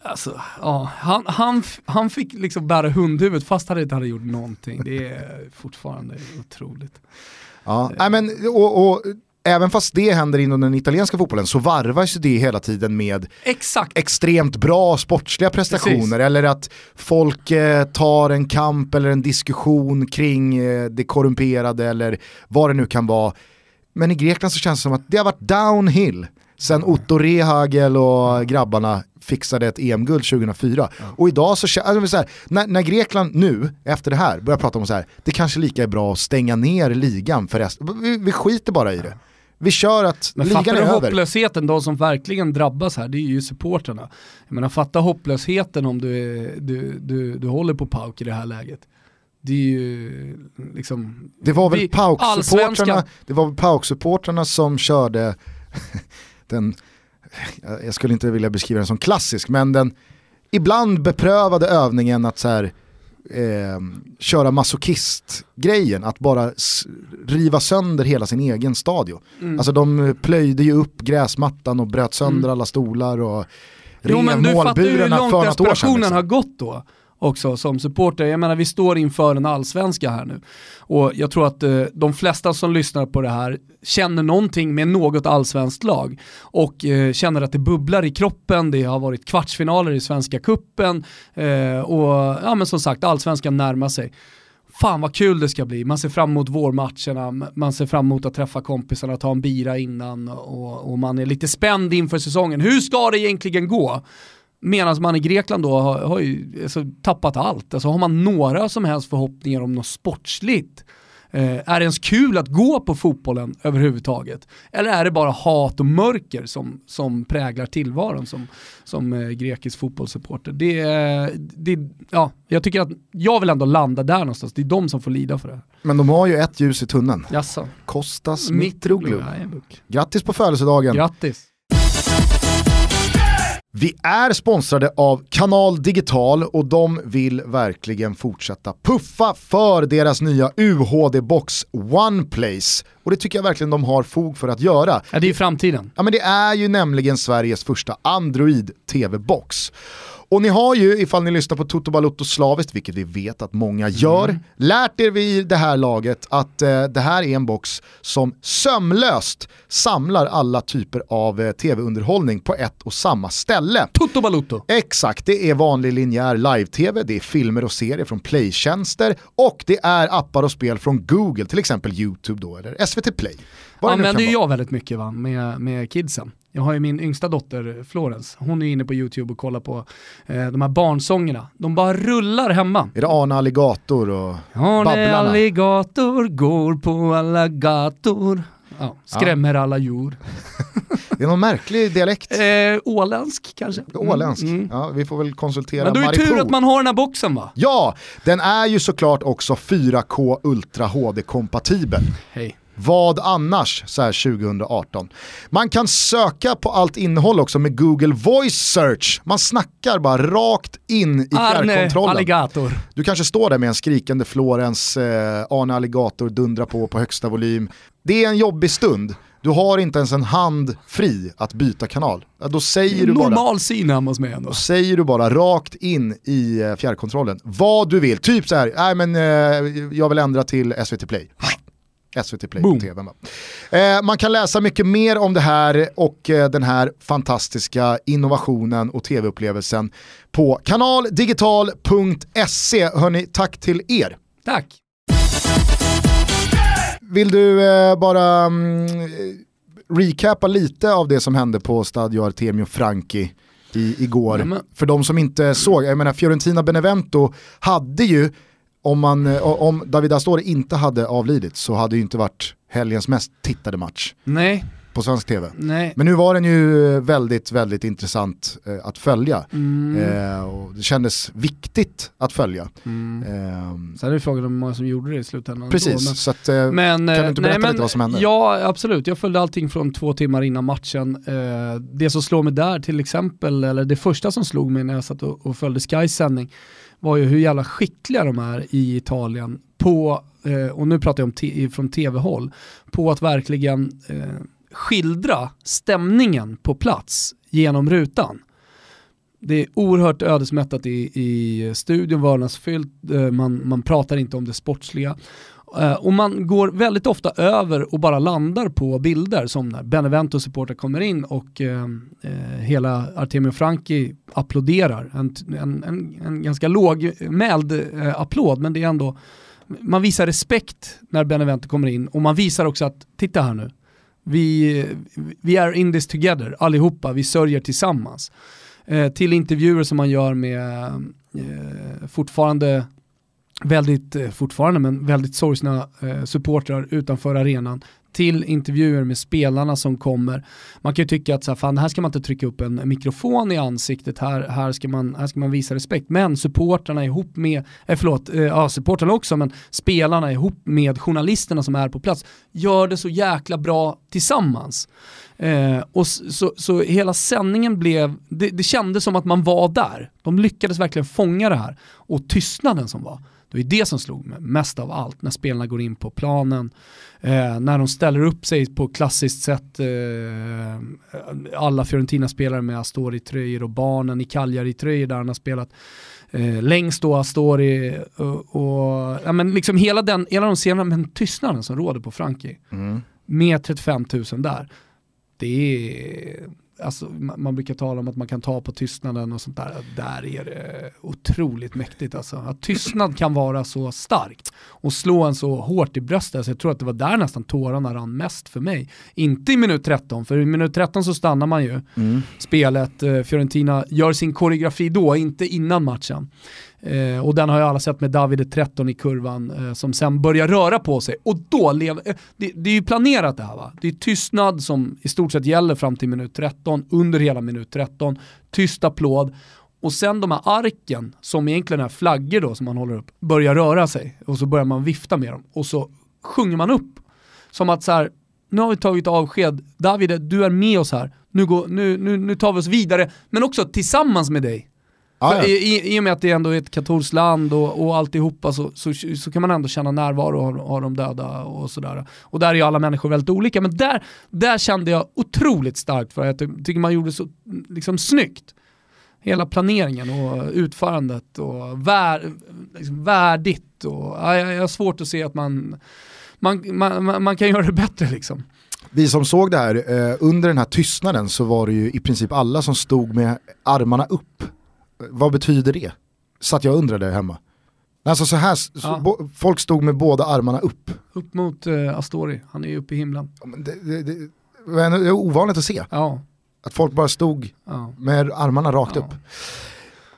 alltså, ja, han, han, han fick liksom bära hundhuvudet fast han inte hade gjort någonting. Det är fortfarande otroligt. Ja. Nej, men, och, och, även fast det händer inom den italienska fotbollen så varvas ju det hela tiden med Exakt. extremt bra sportsliga prestationer Precis. eller att folk eh, tar en kamp eller en diskussion kring eh, det korrumperade eller vad det nu kan vara. Men i Grekland så känns det som att det har varit downhill sen Otto Rehagel och grabbarna fixade ett EM-guld 2004. Och idag så, alltså så här, när, när Grekland nu, efter det här, börjar prata om så här, det kanske lika är bra att stänga ner ligan för resten. Vi, vi skiter bara i det. Vi kör att Men ligan är över. hopplösheten, de som verkligen drabbas här, det är ju supporterna. Jag menar fatta hopplösheten om du, är, du, du, du håller på pauk i det här läget. Det är ju liksom... Det var väl väl PAOK-supportrarna som körde den, jag skulle inte vilja beskriva den som klassisk, men den ibland beprövade övningen att så här, eh, köra masochist-grejen, att bara riva sönder hela sin egen stadio. Mm. Alltså de plöjde ju upp gräsmattan och bröt sönder mm. alla stolar och rev målburarna för något år sedan. Du fattar ju hur långt desperationen liksom. har gått då också som supporter. Jag menar vi står inför en allsvenska här nu. Och jag tror att eh, de flesta som lyssnar på det här känner någonting med något allsvenskt lag och eh, känner att det bubblar i kroppen, det har varit kvartsfinaler i Svenska Kuppen eh, och ja men som sagt allsvenskan närmar sig. Fan vad kul det ska bli, man ser fram emot vårmatcherna, man ser fram emot att träffa kompisarna, ta en bira innan och, och man är lite spänd inför säsongen. Hur ska det egentligen gå? Medan man i Grekland då har, har ju, alltså, tappat allt. Alltså har man några som helst förhoppningar om något sportsligt? Eh, är det ens kul att gå på fotbollen överhuvudtaget? Eller är det bara hat och mörker som, som präglar tillvaron som, som eh, grekisk fotbollssupporter? Det, det, ja, jag tycker att jag vill ändå landa där någonstans, det är de som får lida för det. Men de har ju ett ljus i tunneln. Jaså. Kostas Mitroglou. Grattis på födelsedagen. Grattis. Vi är sponsrade av Kanal Digital och de vill verkligen fortsätta puffa för deras nya UHD-box OnePlace. Och det tycker jag verkligen de har fog för att göra. Ja, det är ju framtiden. Ja, men det är ju nämligen Sveriges första Android-TV-box. Och ni har ju, ifall ni lyssnar på Toto Balotto slaviskt, vilket vi vet att många gör, mm. lärt er vid det här laget att eh, det här är en box som sömlöst samlar alla typer av eh, tv-underhållning på ett och samma ställe. Toto Balotto! Exakt, det är vanlig linjär live-tv, det är filmer och serier från playtjänster och det är appar och spel från Google, till exempel YouTube då, eller SVT Play. Vad använder ju jag väldigt mycket va, med, med kidsen. Jag har ju min yngsta dotter Florence, hon är inne på YouTube och kollar på eh, de här barnsångerna. De bara rullar hemma. Är det Arne Alligator och Arne Babblarna? Alligator går på alla gator. Ja, skrämmer ja. alla djur. det är någon märklig dialekt. Eh, åländsk kanske. Åländsk, mm. mm. ja vi får väl konsultera Men då är det tur att man har den här boxen va? Ja, den är ju såklart också 4K Ultra HD-kompatibel. Hej. Vad annars så här 2018? Man kan söka på allt innehåll också med Google Voice Search. Man snackar bara rakt in i fjärrkontrollen. Alligator. Du kanske står där med en skrikande Florens, eh, Arne Alligator dundrar på på högsta volym. Det är en jobbig stund. Du har inte ens en hand fri att byta kanal. Då säger du bara, Normal syn hemma hos mig ändå. Då säger du bara rakt in i eh, fjärrkontrollen vad du vill. Typ så här, nej men eh, jag vill ändra till SVT Play. SVT Play Boom. på tv. Eh, man kan läsa mycket mer om det här och eh, den här fantastiska innovationen och tv-upplevelsen på kanaldigital.se. Hörni, tack till er. Tack. Vill du eh, bara mm, recapa lite av det som hände på Stadio Artemio Franchi i, igår? Ja, För de som inte såg, jag menar Fiorentina Benevento hade ju om, man, eh, om David Astori inte hade avlidit så hade det inte varit helgens mest tittade match. Nej. På svensk tv. Nej. Men nu var den ju väldigt, väldigt intressant eh, att följa. Mm. Eh, och det kändes viktigt att följa. Mm. Eh, Sen är det frågan om hur många som gjorde det i slutändan. Precis, men, så att, eh, men, kan du inte berätta nej, lite vad som hände? Ja, absolut. Jag följde allting från två timmar innan matchen. Eh, det som slår mig där till exempel, eller det första som slog mig när jag satt och, och följde Skys sändning, var ju hur jävla skickliga de är i Italien på, eh, och nu pratar jag om från tv-håll, på att verkligen eh, skildra stämningen på plats genom rutan. Det är oerhört ödesmättat i, i studion, vördnadsfyllt, eh, man, man pratar inte om det sportsliga. Eh, och man går väldigt ofta över och bara landar på bilder som när Benevento supporter kommer in och eh, eh hela Artemio Franki applåderar. En, en, en, en ganska lågmäld eh, applåd men det är ändå, man visar respekt när Benevento kommer in och man visar också att, titta här nu, vi, vi är in this together allihopa, vi sörjer tillsammans. Eh, till intervjuer som man gör med fortfarande väldigt, eh, fortfarande, men väldigt sorgsna eh, supportrar utanför arenan till intervjuer med spelarna som kommer. Man kan ju tycka att så här, fan, här ska man inte trycka upp en mikrofon i ansiktet, här, här, ska, man, här ska man visa respekt. Men supportrarna ihop med, eh, förlåt, eh, ja supportrarna också, men spelarna ihop med journalisterna som är på plats gör det så jäkla bra tillsammans. Eh, och så, så, hela sändningen blev, det, det kändes som att man var där. De lyckades verkligen fånga det här. Och tystnaden som var. Det var det som slog mig mest av allt när spelarna går in på planen. Eh, när de ställer upp sig på klassiskt sätt, eh, alla Fiorentina-spelare med Astori-tröjor och barnen i Cagliari-tröjor där han har spelat. Eh, längst då Astori och, och ja, men liksom hela, den, hela de scenerna, men tystnaden som råder på Frankie. Mm. Med 35 000 där. Det är alltså, man brukar tala om att man kan ta på tystnaden och sånt där. Där är det otroligt mäktigt alltså. Att tystnad kan vara så starkt och slå en så hårt i bröstet. Så jag tror att det var där nästan tårarna rann mest för mig. Inte i minut 13, för i minut 13 så stannar man ju mm. spelet. Eh, Fiorentina gör sin koreografi då, inte innan matchen. Eh, och den har ju alla sett med David 13 i kurvan eh, som sen börjar röra på sig. Och då lever, eh, det, det, är ju planerat det här va. Det är tystnad som i stort sett gäller fram till minut 13, under hela minut 13. Tyst applåd. Och sen de här arken, som egentligen är flaggor då som man håller upp, börjar röra sig. Och så börjar man vifta med dem. Och så sjunger man upp. Som att så här, nu har vi tagit avsked, David du är med oss här, nu, går, nu, nu, nu tar vi oss vidare, men också tillsammans med dig. Ah, ja. I, I och med att det ändå är ett katolskt land och, och alltihopa så, så, så kan man ändå känna närvaro av, av de döda och sådär. Och där är ju alla människor väldigt olika, men där, där kände jag otroligt starkt för att jag tycker man gjorde så liksom, snyggt. Hela planeringen och utförandet och vär, liksom, värdigt. Och, ja, jag har svårt att se att man, man, man, man kan göra det bättre liksom. Vi som såg det här, eh, under den här tystnaden så var det ju i princip alla som stod med armarna upp vad betyder det? Så att jag undrade hemma. Alltså så här, ja. folk stod med båda armarna upp. Upp mot uh, Astori, han är ju uppe i himlen. Det, det, det, det är ovanligt att se. Ja. Att folk bara stod ja. med armarna rakt upp.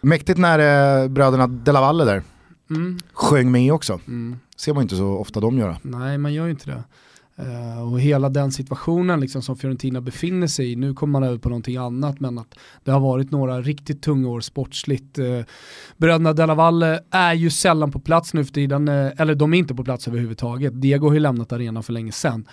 Mäktigt när eh, bröderna De La Valle där mm. sjöng med också. Mm. ser man inte så ofta de göra. Nej, man gör ju inte det. Uh, och hela den situationen liksom som Fiorentina befinner sig i, nu kommer man över på någonting annat, men att det har varit några riktigt tunga år sportsligt. Uh, bröderna Della Valle är ju sällan på plats nu för tiden, uh, eller de är inte på plats överhuvudtaget. Diego har ju lämnat arenan för länge sedan.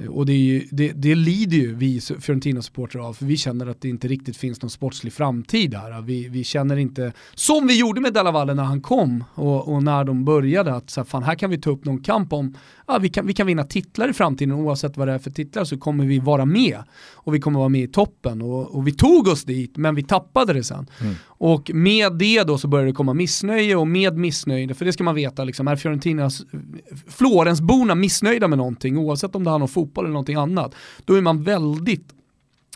Eh, och det, ju, det, det, lider ju vi Fiorentina-supportrar av, för vi känner att det inte riktigt finns någon sportslig framtid här. Vi, vi känner inte, som vi gjorde med Dallavalle när han kom och, och, när de började, att så här, fan, här kan vi ta upp någon kamp om, ja, vi, kan, vi kan vinna titlar i framtiden oavsett vad det är för titlar så kommer vi vara med. Och vi kommer vara med i toppen. Och, och vi tog oss dit, men vi tappade det sen. Mm. Och med det då så börjar det komma missnöje och med missnöje, för det ska man veta, liksom, är Fiorentinas, Florensborna missnöjda med någonting, oavsett om det handlar om fotboll eller någonting annat, då är man väldigt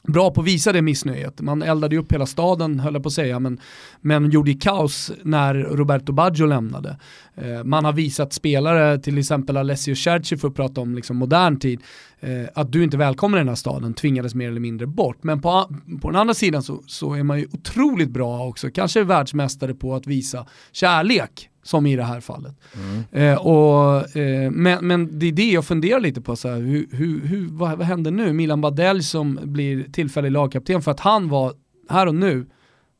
bra på att visa det missnöjet. Man eldade upp hela staden, höll jag på att säga, men, men gjorde kaos när Roberto Baggio lämnade. Eh, man har visat spelare, till exempel Alessio Cerci för att prata om liksom modern tid, eh, att du inte välkomnar den här staden, tvingades mer eller mindre bort. Men på, på den andra sidan så, så är man ju otroligt bra också, kanske världsmästare på att visa kärlek som i det här fallet. Mm. Eh, och, eh, men, men det är det jag funderar lite på, så här, hur, hur, hur, vad, vad händer nu? Milan Badell som blir tillfällig lagkapten för att han var här och nu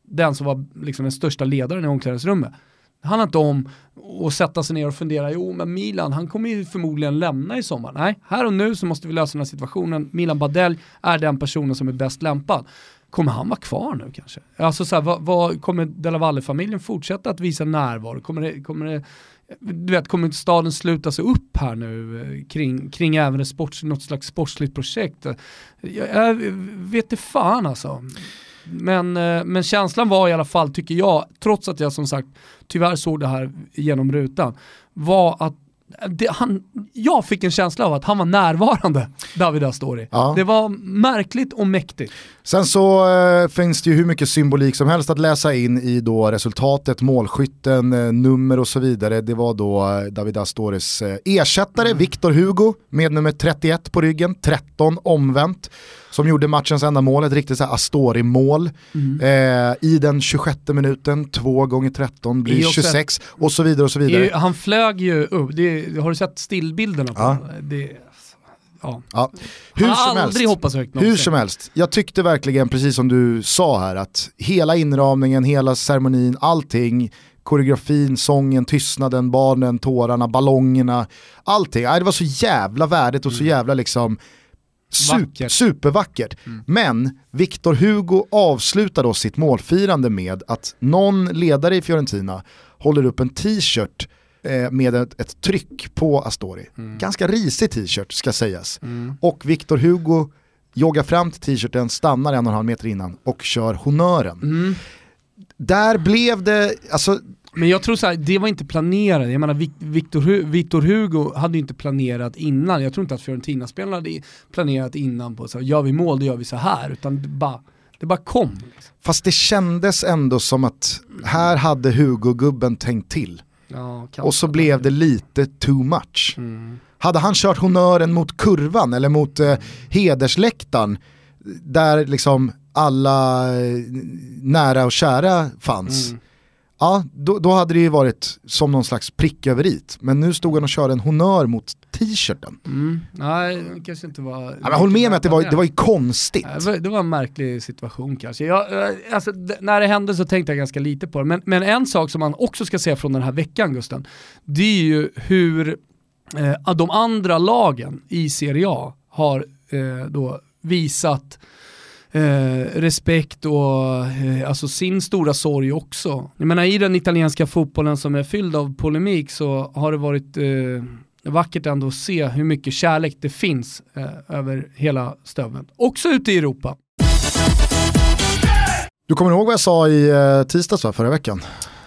den som var liksom den största ledaren i omklädningsrummet. Det handlar inte om att sätta sig ner och fundera, jo men Milan, han kommer ju förmodligen lämna i sommar. Nej, här och nu så måste vi lösa den här situationen. Milan Badell är den personen som är bäst lämpad kommer han vara kvar nu kanske? Alltså så här, vad, vad, kommer Della Valle-familjen fortsätta att visa närvaro? Kommer det, kommer det, du vet, kommer inte staden sluta sig upp här nu eh, kring, kring även ett sports, något slags sportsligt projekt? Jag, jag vet det fan alltså. Men, eh, men känslan var i alla fall, tycker jag, trots att jag som sagt tyvärr såg det här genom rutan, var att det, han, jag fick en känsla av att han var närvarande, David Astori. Ja. Det var märkligt och mäktigt. Sen så äh, finns det ju hur mycket symbolik som helst att läsa in i då resultatet, målskytten, äh, nummer och så vidare. Det var då äh, David Astoris ersättare, mm. Victor Hugo, med nummer 31 på ryggen, 13 omvänt som gjorde matchens enda mål, ett riktigt Astori-mål. Mm. Eh, I den 26 minuten, 2 gånger 13 blir 26 och så vidare och så vidare. han flög ju upp, det, har du sett stillbilderna på ja. det? ja. Ja. Hur Han som helst. hoppas högt Hur någonsin. som helst, jag tyckte verkligen precis som du sa här att hela inramningen, hela ceremonin, allting, koreografin, sången, tystnaden, barnen, tårarna, ballongerna, allting. Det var så jävla värdigt och så jävla liksom sup- Vackert. supervackert. Men Victor Hugo avslutar då sitt målfirande med att någon ledare i Fiorentina håller upp en t-shirt eh, med ett, ett tryck på Astori. Ganska risig t-shirt ska sägas. Och Victor Hugo joggar fram till t-shirten, stannar en och en halv meter innan och kör honören. Mm. Där blev det, alltså Men jag tror så här, det var inte planerat. Jag menar Vic- Victor, Victor Hugo hade ju inte planerat innan. Jag tror inte att Fiorentina-spelarna hade planerat innan på så här, gör vi mål då gör vi så här. Utan det bara, det bara kom. Liksom. Fast det kändes ändå som att här hade Hugo-gubben tänkt till. Ja, Och så blev det lite too much. Mm. Hade han kört honören mot kurvan eller mot eh, hedersläktaren där liksom alla eh, nära och kära fanns. Mm. Ja, då, då hade det ju varit som någon slags prick över it. Men nu stod han och körde en honör mot t-shirten. Mm. Nej, det kanske inte var... Ja, men håll med mig att det var, det var ju konstigt. Det var, det var en märklig situation kanske. Jag, eh, alltså, när det hände så tänkte jag ganska lite på det. Men, men en sak som man också ska se från den här veckan Gusten, det är ju hur eh, de andra lagen i Serie A har eh, då visat eh, respekt och eh, alltså sin stora sorg också. Jag menar i den italienska fotbollen som är fylld av polemik så har det varit eh, vackert ändå att se hur mycket kärlek det finns eh, över hela stöveln. Också ute i Europa. Du kommer ihåg vad jag sa i eh, tisdags va, förra veckan?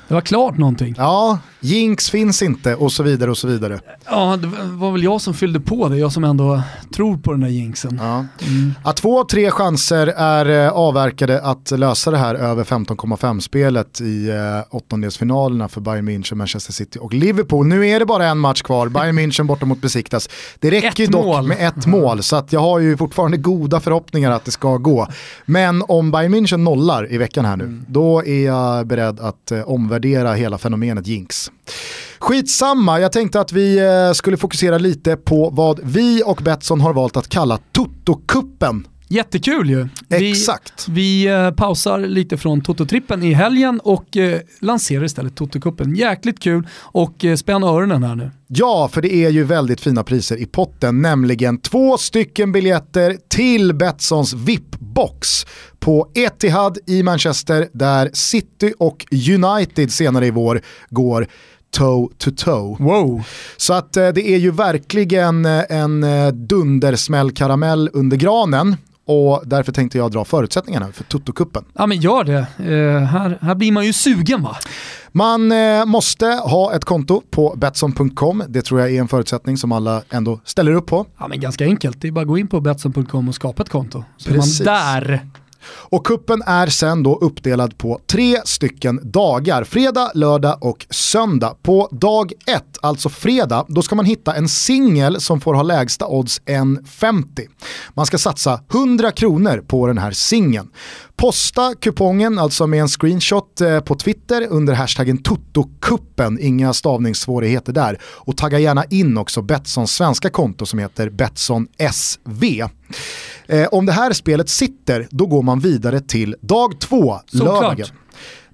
Det var klart någonting. Ja, jinx finns inte och så vidare och så vidare. Ja, det var väl jag som fyllde på det, jag som ändå tror på den där jinxen. Ja. Att två av tre chanser är eh, avverkade att lösa det här över 15,5-spelet i eh, åttondelsfinalerna för Bayern München, Manchester City och Liverpool. Nu är det bara en match kvar, Bayern München borta mot Besiktas. Det räcker Ett dock mål. med ett mål, så att jag har ju fortfarande goda förhoppningar att det ska gå. Men om Bayern München nollar i veckan här nu, då är jag beredd att eh, omvärdera hela fenomenet jinx. Skitsamma, jag tänkte att vi eh, skulle fokusera lite på vad vi och Betsson har valt att kalla Toto-kuppen. Jättekul ju. Vi, Exakt. vi eh, pausar lite från Toto-trippen i helgen och eh, lanserar istället Toto-cupen. Jäkligt kul och eh, spänn öronen här nu. Ja, för det är ju väldigt fina priser i potten, nämligen två stycken biljetter till Betssons VIP-box på Etihad i Manchester där City och United senare i vår går toe to toe. Wow. Så att det är ju verkligen en dundersmällkaramell under granen och därför tänkte jag dra förutsättningarna för Toto-kuppen. Ja men gör det. Eh, här, här blir man ju sugen va? Man eh, måste ha ett konto på Betsson.com. Det tror jag är en förutsättning som alla ändå ställer upp på. Ja men ganska enkelt. Det är bara att gå in på Betsson.com och skapa ett konto. Så Precis. man där. Och kuppen är sen då uppdelad på tre stycken dagar. Fredag, lördag och söndag. På dag ett, alltså fredag, då ska man hitta en singel som får ha lägsta odds 1,50. Man ska satsa 100 kronor på den här singeln. Posta kupongen, alltså med en screenshot eh, på Twitter under hashtaggen Totokuppen, inga stavningssvårigheter där. Och tagga gärna in också Betssons svenska konto som heter Betsson SV. Eh, om det här spelet sitter, då går man vidare till dag två, Såklart. lördagen.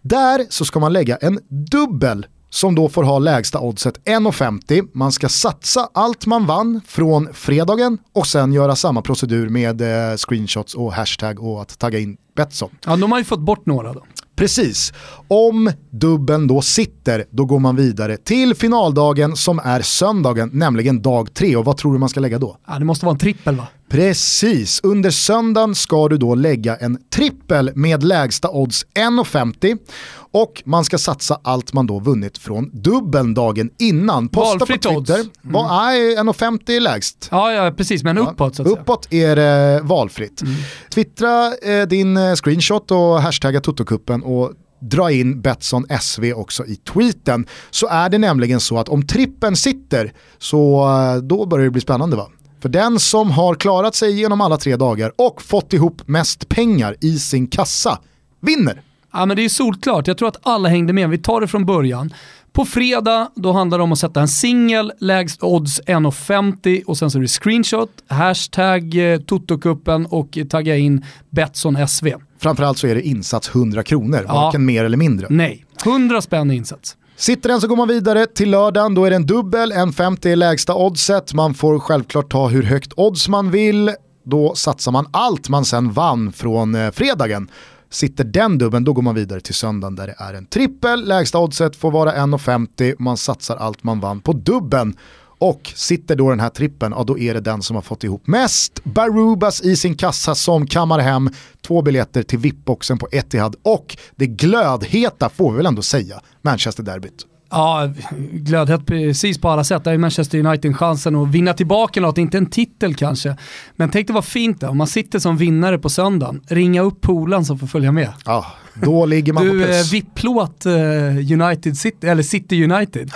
Där så ska man lägga en dubbel som då får ha lägsta oddset 1,50. Man ska satsa allt man vann från fredagen och sen göra samma procedur med eh, screenshots och hashtag och att tagga in Betsson. Ja, de har ju fått bort några då. Precis. Om dubben då sitter, då går man vidare till finaldagen som är söndagen, nämligen dag tre. Och vad tror du man ska lägga då? Ja, det måste vara en trippel va? Precis, under söndagen ska du då lägga en trippel med lägsta odds 1,50 och man ska satsa allt man då vunnit från dubbeln dagen innan. Posta Valfritt på odds. Mm. Twitter. Vad är 1,50 är lägst? Ja, ja precis, men uppåt så att säga. Uppåt är det valfritt. Mm. Twittra eh, din eh, screenshot och hashtagga Totokuppen och dra in Betsson SV också i tweeten. Så är det nämligen så att om trippen sitter så eh, då börjar det bli spännande va? För den som har klarat sig genom alla tre dagar och fått ihop mest pengar i sin kassa vinner. Ja, men det är solklart, jag tror att alla hängde med. Vi tar det från början. På fredag, då handlar det om att sätta en singel, lägst odds 1,50 och sen så är det screenshot, hashtag eh, Totokuppen och tagga in Betsson SV. Framförallt så är det insats 100 kronor, ja. varken mer eller mindre. Nej, 100 spänn insats. Sitter den så går man vidare till lördagen, då är det en dubbel, 1,50 är lägsta oddset, man får självklart ta hur högt odds man vill, då satsar man allt man sen vann från eh, fredagen. Sitter den dubben då går man vidare till söndagen där det är en trippel, lägsta oddset får vara 1,50, man satsar allt man vann på dubben. Och sitter då den här trippen, ja då är det den som har fått ihop mest Barubas i sin kassa som kammar hem två biljetter till VIP-boxen på Etihad och det glödheta, får vi väl ändå säga, Manchester-derbyt. Ja, glödhet precis på alla sätt. Där är Manchester United chansen att vinna tillbaka något, inte en titel kanske. Men tänk det var fint då, om man sitter som vinnare på söndagen, ringa upp polan som får följa med. Ja, då ligger man du, på plus. Du, eh, VIP-plåt uh, United City, eller City United.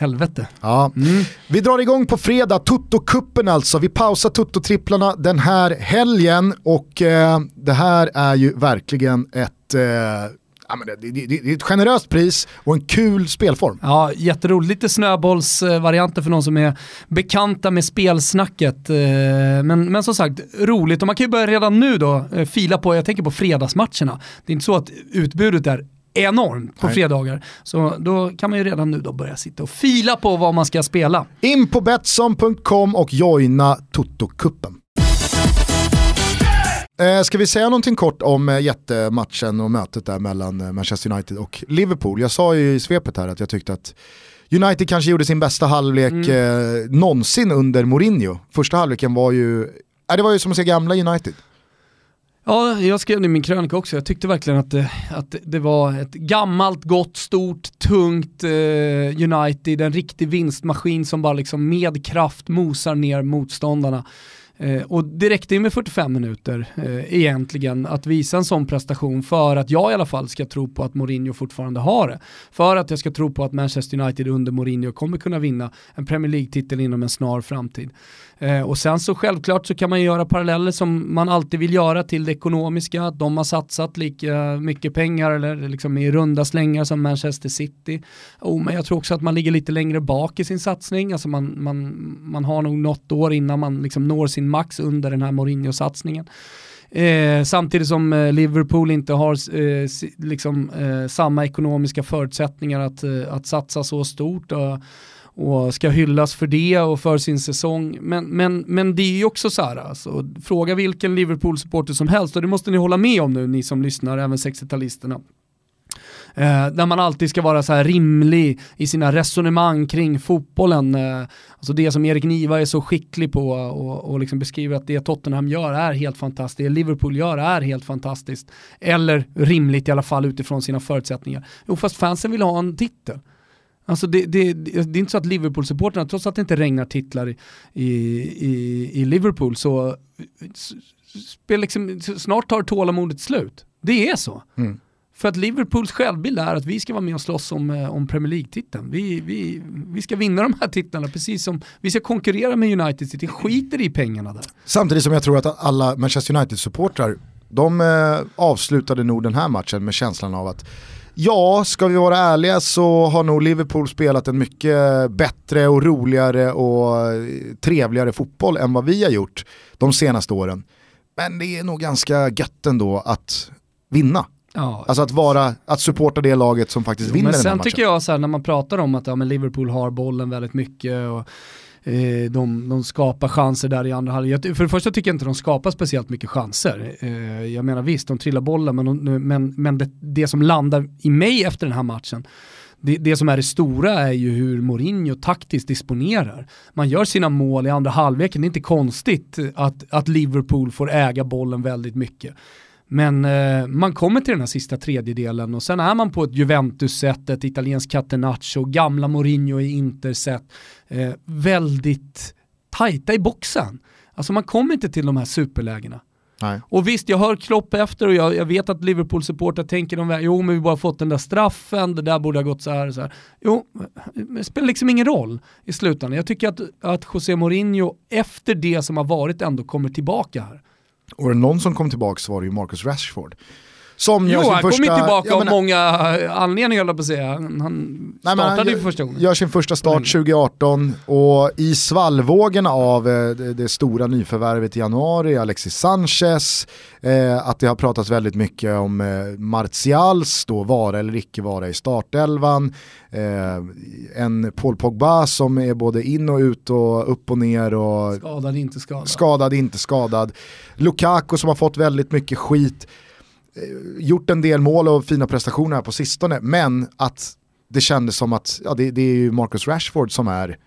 Helvete. Ja. Mm. Vi drar igång på fredag, Toto-kuppen alltså. Vi pausar Toto-tripplarna den här helgen och eh, det här är ju verkligen ett eh, ja, men det, det, det, är ett generöst pris och en kul spelform. Ja, jätteroligt. Lite snöbollsvarianter för någon som är bekanta med spelsnacket. Eh, men, men som sagt, roligt. Och man kan ju börja redan nu då eh, fila på, jag tänker på fredagsmatcherna. Det är inte så att utbudet är enormt på Nej. fredagar. Så då kan man ju redan nu då börja sitta och fila på vad man ska spela. In på Betsson.com och joina Toto-kuppen. Eh, ska vi säga någonting kort om eh, jättematchen och mötet där mellan eh, Manchester United och Liverpool? Jag sa ju i svepet här att jag tyckte att United kanske gjorde sin bästa halvlek mm. eh, någonsin under Mourinho. Första halvleken var ju, äh, det var ju som att se gamla United. Ja, jag skrev det i min krönika också. Jag tyckte verkligen att det, att det var ett gammalt, gott, stort, tungt eh, United. En riktig vinstmaskin som bara liksom med kraft mosar ner motståndarna. Eh, och det räckte ju med 45 minuter eh, egentligen att visa en sån prestation för att jag i alla fall ska tro på att Mourinho fortfarande har det. För att jag ska tro på att Manchester United under Mourinho kommer kunna vinna en Premier League-titel inom en snar framtid. Eh, och sen så självklart så kan man göra paralleller som man alltid vill göra till det ekonomiska, att de har satsat lika mycket pengar eller liksom i runda slängar som Manchester City. Oh, men jag tror också att man ligger lite längre bak i sin satsning, alltså man, man, man har nog något år innan man liksom når sin max under den här Mourinho-satsningen. Eh, samtidigt som eh, Liverpool inte har eh, liksom, eh, samma ekonomiska förutsättningar att, eh, att satsa så stort och och ska hyllas för det och för sin säsong. Men, men, men det är ju också så här, alltså, fråga vilken Liverpool-supporter som helst och det måste ni hålla med om nu, ni som lyssnar, även 60-talisterna. Eh, där man alltid ska vara så här rimlig i sina resonemang kring fotbollen. Eh, alltså det som Erik Niva är så skicklig på och, och liksom beskriver att det Tottenham gör är helt fantastiskt, det Liverpool gör är helt fantastiskt. Eller rimligt i alla fall utifrån sina förutsättningar. Jo fast fansen vill ha en titel. Alltså det, det, det, är inte så att Liverpool-supporterna, trots att det inte regnar titlar i, i, i Liverpool, så, spel liksom, snart tar tålamodet slut. Det är så. Mm. För att Liverpools självbild är att vi ska vara med och slåss om, eh, om Premier League-titeln. Vi, vi, vi ska vinna de här titlarna precis som vi ska konkurrera med United City, skiter i pengarna där. Samtidigt som jag tror att alla Manchester United-supportrar, de eh, avslutade nog den här matchen med känslan av att Ja, ska vi vara ärliga så har nog Liverpool spelat en mycket bättre och roligare och trevligare fotboll än vad vi har gjort de senaste åren. Men det är nog ganska gött ändå att vinna. Ja. Alltså att, vara, att supporta det laget som faktiskt jo, vinner den här matchen. Men sen tycker jag så här, när man pratar om att ja, men Liverpool har bollen väldigt mycket och Eh, de, de skapar chanser där i andra halvlek. För det första tycker jag inte de skapar speciellt mycket chanser. Eh, jag menar visst, de trillar bollar, men, men, men det, det som landar i mig efter den här matchen det, det, som är det stora är ju hur Mourinho taktiskt disponerar. Man gör sina mål i andra halvleken, det är inte konstigt att, att Liverpool får äga bollen väldigt mycket. Men eh, man kommer till den här sista tredjedelen och sen är man på ett Juventus-sätt, ett italienskt catenaccio, gamla Mourinho i Inter-sätt. Eh, väldigt tajta i boxen. Alltså man kommer inte till de här superlägena. Nej. Och visst, jag hör Klopp efter och jag, jag vet att Liverpool-supportrar tänker de jo men vi bara fått den där straffen, det där borde ha gått så här och så här. Jo, det spelar liksom ingen roll i slutändan. Jag tycker att, att José Mourinho efter det som har varit ändå kommer tillbaka här. Och någon som kom tillbaka så var det ju Marcus Rashford. Som Jo, han första, kommer ju tillbaka av många anledningar, höll jag på att säga. Han han Nej, han startade ju gör- första gången. Gör sin första start 2018 och i svallvågorna av eh, det, det stora nyförvärvet i januari, Alexis Sanchez, eh, att det har pratats väldigt mycket om eh, Martials, då vara eller icke vara i startelvan, eh, en Paul Pogba som är både in och ut och upp och ner och Skadad, inte skadad. skadad, inte skadad. Lukaku som har fått väldigt mycket skit, gjort en del mål och fina prestationer här på sistone, men att det kändes som att ja, det, det är ju Marcus Rashford som är,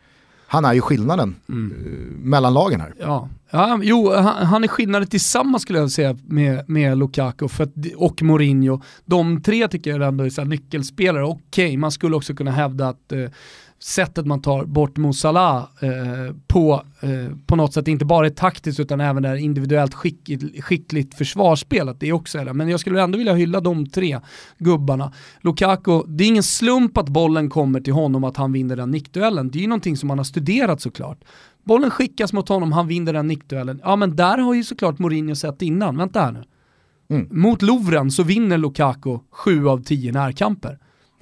han är ju skillnaden Mm. eh, mellan lagen här. Ja, ja jo, han, han är skillnaden tillsammans skulle jag säga med, med Lukaku för att, och Mourinho. De tre tycker jag ändå är så nyckelspelare. Okej, man skulle också kunna hävda att eh, sättet man tar bort Mo Salah eh, på, eh, på något sätt inte bara är taktiskt utan även är individuellt skickligt, skickligt försvarsspel. Att det är också det. Men jag skulle ändå vilja hylla de tre gubbarna. Lukaku, det är ingen slump att bollen kommer till honom att han vinner den nickduellen. Det är ju någonting som han har studerat såklart. Bollen skickas mot honom, han vinner den nickduellen. Ja men där har ju såklart Mourinho sett innan, vänta här nu. Mm. Mot Lovren så vinner Lukaku sju av tio närkamper.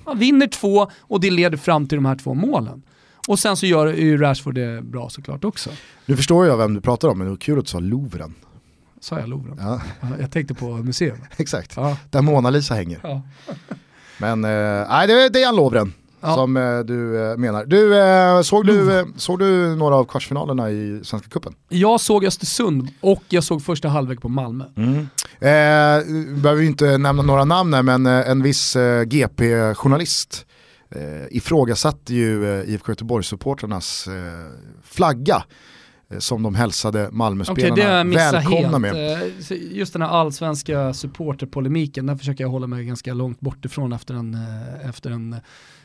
Han vinner två och det leder fram till de här två målen. Och sen så gör ju Rashford det bra såklart också. Nu förstår jag vem du pratar om, men det var kul att du sa Louvren. Sa jag Lovren? Ja, Ja, Jag tänkte på museum. exakt, Ja. där Mona Lisa hänger. Ja. Men eh, nej, det är Dejan Lovren Ja. som eh, du eh, menar. Du, eh, såg, du, eh, såg du några av kvartsfinalerna i Svenska Cupen? Jag såg Östersund och jag såg första halvlek på Malmö. Eh, behöver inte nämna några namn här, men en viss GP-journalist eh, ifrågasatte ju eh, IFK Göteborgs-supportrarnas eh, flagga som de hälsade Malmöspelarna missat välkomna helt. med. Just den här allsvenska supporterpolemiken, den försöker jag hålla mig ganska långt bort ifrån efter en, efter en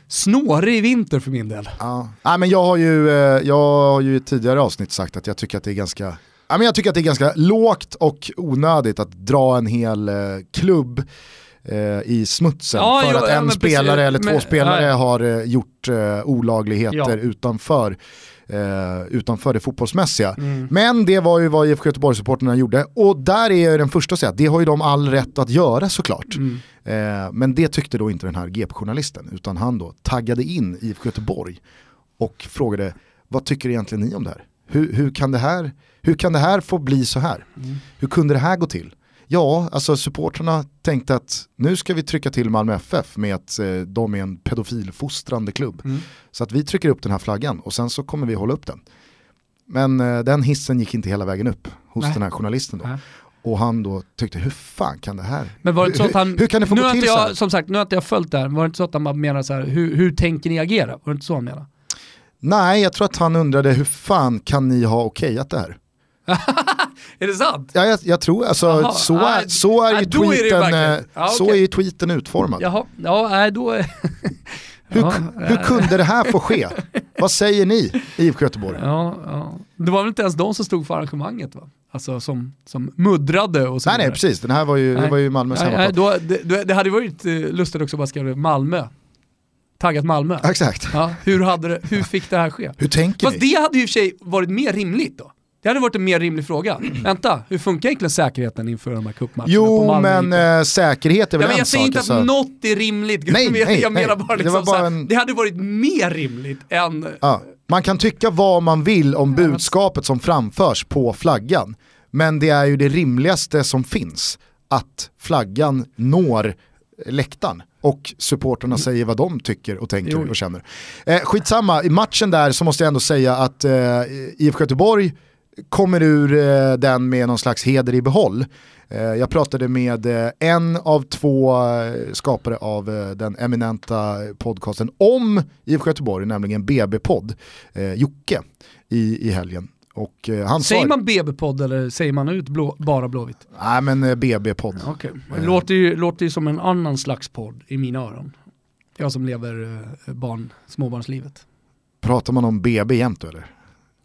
snårig vinter för min del. Ja. Nej, men jag, har ju, eh, jag har ju i tidigare avsnitt sagt att jag tycker att det är ganska Ja, men jag tycker att det är ganska lågt och onödigt att dra en hel eh, klubb eh, i smutsen Ja, för jo, att ja, en precis. spelare eller två Men- spelare ja, ja. har eh, gjort olagligheter Ja. utanför, eh, utanför det fotbollsmässiga. Mm. Men det var ju vad IFK Göteborg-supporterna gjorde och där är jag den första att säga att det har ju de all rätt att göra såklart. Mm. Eh, men det tyckte då inte den här GP-journalisten utan han då taggade in IFK Göteborg och frågade vad tycker egentligen ni om det här? Hur, hur, kan, det här hur kan det här få bli så här? Mm. Hur kunde det här gå till? Ja, alltså supportrarna tänkte att nu ska vi trycka till Malmö FF med att eh, de är en pedofilfostrande klubb. Mm. Så att vi trycker upp den här flaggan och sen så kommer vi hålla upp den. Men eh, den hissen gick inte hela vägen upp hos Nej. den här journalisten då. Nej. Och han då tyckte, hur fan kan det här? Men var det inte så hur, att han, hur, hur kan det få nu gå till inte så här? jag, Som sagt, nu har inte jag följt det här, var det inte så att han bara menar så här, hur, hur tänker ni agera? Var det inte så han menade? Nej, jag tror att han undrade hur fan kan ni ha okejat det här? Är det sant? Ja, jag, jag tror, alltså Jaha, så, är, så är ju är tweeten, verkligen- eh, Ja, så är ju tweeten utformad. Jaha, ja, nej då... är- Hur, ja, hur kunde det här få ske? Vad säger ni, IFK Göteborg? Ja, ja. Det var väl inte ens de som stod för arrangemanget va? Alltså som, som muddrade och så Nej, nej, precis. Den här var ju, det var ju Malmös hemmaplan. då, det, det hade varit eh, lustigt också att bara skriva Malmö. Taggat Malmö. Exakt. Ja, hur, hade det, hur fick det här ske? Hur tänker Fast ni? det hade ju i och för sig varit mer rimligt då. Det hade varit en mer rimlig fråga. Vänta, hur funkar egentligen säkerheten inför de här cupmatcherna Jo, men eh, säkerhet är väl Ja, men en jag säger sak. inte att alltså. något är rimligt, Nej, jag, nej, jag menar nej. bara Det liksom var bara så här, en- det hade varit mer rimligt än... Ja, man kan tycka vad man vill om budskapet som framförs på flaggan. Men det är ju det rimligaste som finns. Att flaggan når läktaren och supporterna säger vad de tycker och tänker Jo. och känner. Eh, skitsamma, i matchen där så måste jag ändå säga att eh, IFK Göteborg kommer ur eh, den med någon slags heder i behåll. Eh, jag pratade med eh, en av två skapare av den eminenta podcasten om IFK Göteborg, nämligen BB-podd, Jocke, i, i helgen. Och han Säger sa... man BB-podd eller säger man ut blå, bara Blåvitt? Nej men BB-podd. Okej. Det låter ju, låter ju som en annan slags podd i mina öron. Jag som lever barn, småbarnslivet. Pratar man om BB jämt eller?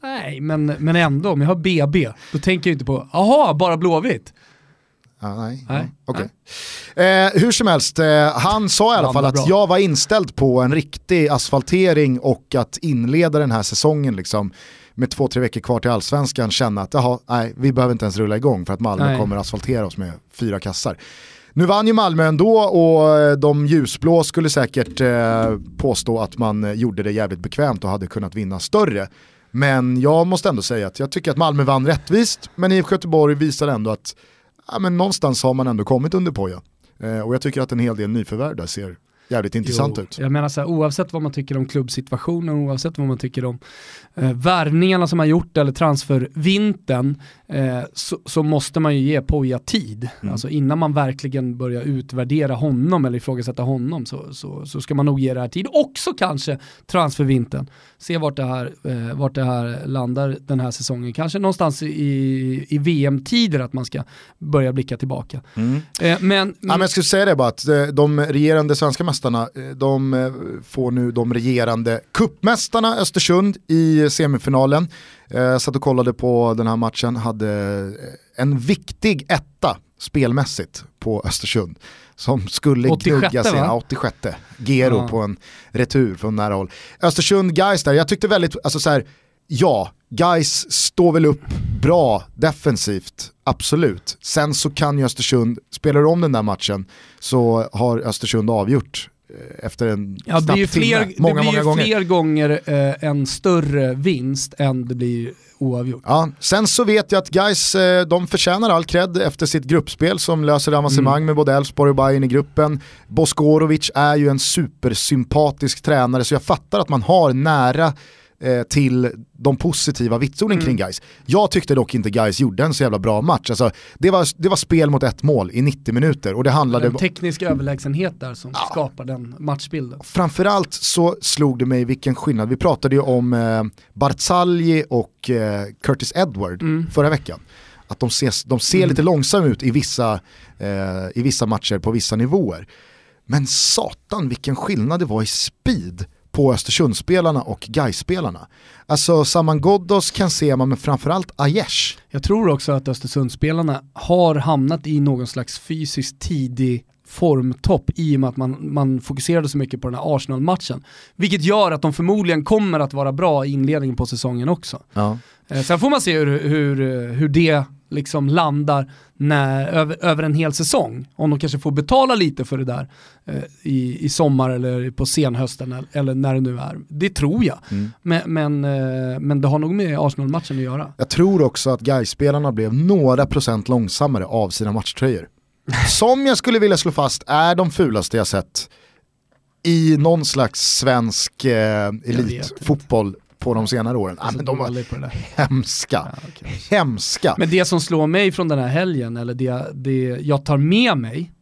Nej, men, men ändå, om jag har BB, då tänker jag inte på, aha, bara Blåvitt. Ja, nej. Nej. Ja, okej. Eh, hur som helst, eh, han sa i alla fall att bra. jag var inställd på en riktig asfaltering och att inleda den här säsongen liksom med två, tre veckor kvar till allsvenskan känna att jaha, nej, vi behöver inte ens rulla igång för att Malmö Nej. kommer asfaltera oss med fyra kassar. Nu vann ju Malmö ändå och eh, de ljusblå skulle säkert eh, påstå att man eh, gjorde det jävligt bekvämt och hade kunnat vinna större. Men jag måste ändå säga att jag tycker att Malmö vann rättvist, men IFK Göteborg visar ändå att ja, men någonstans har man ändå kommit under poja. Eh, och jag tycker att en hel del nyförvärv där ser jävligt intressant Jo, ut. Jag menar så här, oavsett vad man tycker om klubbsituationen, oavsett vad man tycker om eh, värvningarna som har gjort eller transfervintern, eh, så, så måste man ju ge Poja tid. Mm. Alltså innan man verkligen börjar utvärdera honom eller ifrågasätta honom så, så, så ska man nog ge det här tid. Också kanske transfervintern. Se vart det, här, eh, vart det här landar den här säsongen. Kanske någonstans i, i VM-tider att man ska börja blicka tillbaka. Mm. Eh, men, Ja, men jag skulle säga det bara att eh, de regerande svenska mästarna, eh, de eh, får nu de regerande kuppmästarna Östersund i semifinalen. Eh, satt och kollade på den här matchen, hade en viktig etta spelmässigt på Östersund. Som skulle 86, gnugga sig, va? ja, 86. Gero Ja. på en retur från nära håll. Östersund guys där, jag tyckte väldigt, alltså så här, ja, guys står väl upp bra defensivt, absolut. Sen så kan ju Östersund, spelar om den där matchen så har Östersund avgjort eh, efter en Ja, det blir ju knapp timme. fler, många, det blir många ju gånger. fler gånger eh, en större vinst än det blir oavgjort. Ja, sen så vet jag att guys eh, de förtjänar all cred efter sitt gruppspel som löser avancemang Mm. med både Elfsborg och Bayern i gruppen. Boskorovic är ju en supersympatisk tränare så jag fattar att man har nära eh, till de positiva vitsorden Mm. kring guys. Jag tyckte dock inte guys gjorde en så jävla bra match. Alltså, det, var, det var spel mot ett mål i 90 minuter och det handlade En teknisk överlägsenhet där som skapar den matchbilden. Framförallt så slog det mig vilken skillnad. Vi pratade ju om eh, Barzagli och eh, Curtis Edward Mm. förra veckan. Att de, ses, de ser Mm. lite långsamma ut i vissa, eh, i vissa matcher på vissa nivåer. Men satan vilken skillnad det var i speed på Östersundsspelarna och Gais-spelarna. Alltså Saman Ghoddos kan se man men framförallt Aiesh. Jag tror också att Östersundsspelarna har hamnat i någon slags fysiskt tidig formtopp i och med att man, man fokuserade så mycket på den här Arsenal-matchen. Vilket gör att de förmodligen kommer att vara bra i inledningen på säsongen också. Ja. Eh, sen får man se hur, hur, hur det liksom landar när, över, över en hel säsong. Om de kanske får betala lite för det där eh, i, i sommar eller på senhösten eller, eller när det nu är. Det tror jag. Mm. Men, men, eh, men det har nog med Arsenal-matchen att göra. Jag tror också att Gais-spelarna blev några procent långsammare av sina matchtröjor. Som jag skulle vilja slå fast är de fulaste jag sett i någon slags svensk eh, elitfotboll på de senare åren. Ja, Alltså, men de var hemska. Ja, okej. Hemska. Men det som slår mig från den här helgen, eller det, det jag tar med mig,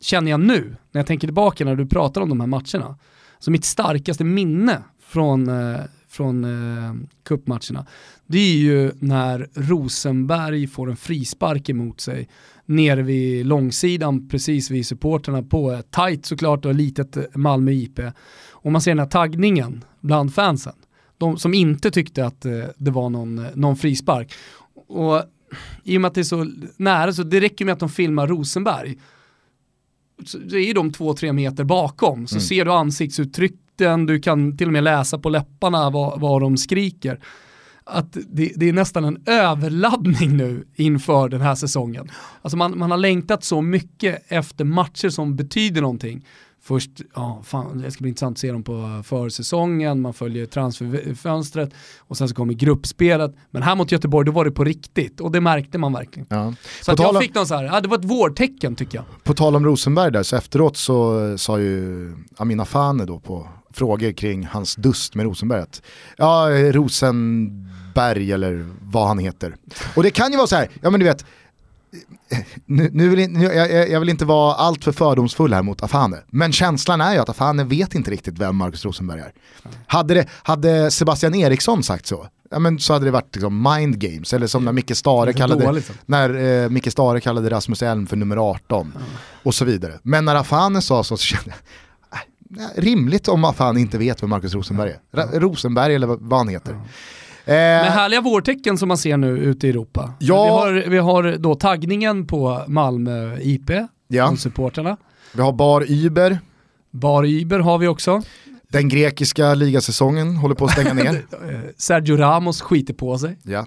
känner jag nu, när jag tänker tillbaka när du pratar om de här matcherna. Så mitt starkaste minne från, eh, från eh, cupmatcherna, det är ju när Rosenberg får en frispark emot sig nere vid långsidan precis vid supporterna på ett tight såklart och litet Malmö IP. Och man ser den här taggningen bland fansen. De som inte tyckte att eh, det var någon, någon frispark. Och i och med att det är så nära så det räcker med att de filmar Rosenberg. Så så är ju de två, tre meter bakom. Så Mm. ser du ansiktsuttrycken, du kan till och med läsa på läpparna vad, vad de skriker. Att det, det är nästan en överladdning nu inför den här säsongen. Alltså man, man har längtat så mycket efter matcher som betyder någonting. Först, ja, fan, det ska bli intressant att se dem på försäsongen, man följer transferfönstret och sen så kommer gruppspelet. Men här mot Göteborg, då var det på riktigt och det märkte man verkligen. Ja. Så jag om- fick någon så här, ja, det var ett vårtecken tycker jag. På tal om Rosenberg där, så efteråt så sa ju Amina Fane då på frågor kring hans dust med Rosenberg att ja, Rosenberg eller vad han heter. Och det kan ju vara så här, ja men du vet, nu, nu vill, nu, jag, jag- vill inte vara allt för fördomsfull här mot Afane, men känslan är ju att Afane vet inte riktigt vem Marcus Rosenberg är. Hade, det, hade Sebastian Eriksson sagt så, ja, men så hade det varit liksom mind games, eller som när Micke Stare kallade, dåligt, så. när eh, Micke Stare kallade Rasmus Elm för nummer 18 och så vidare. Men när Afane sa så, så kände jag, äh, rimligt om Afane inte vet vem Marcus Rosenberg är. Ra- Rosenberg eller vad vad han heter. Med Eh, härliga vårtecken som man ser nu ute i Europa. Ja. Vi, har, vi har då taggningen på Malmö IP, ja, supporterna. vi har Bar Uber, Bar Uber har vi också. Den grekiska ligasäsongen håller på att stänga ner. Sergio Ramos skiter på sig. Ja.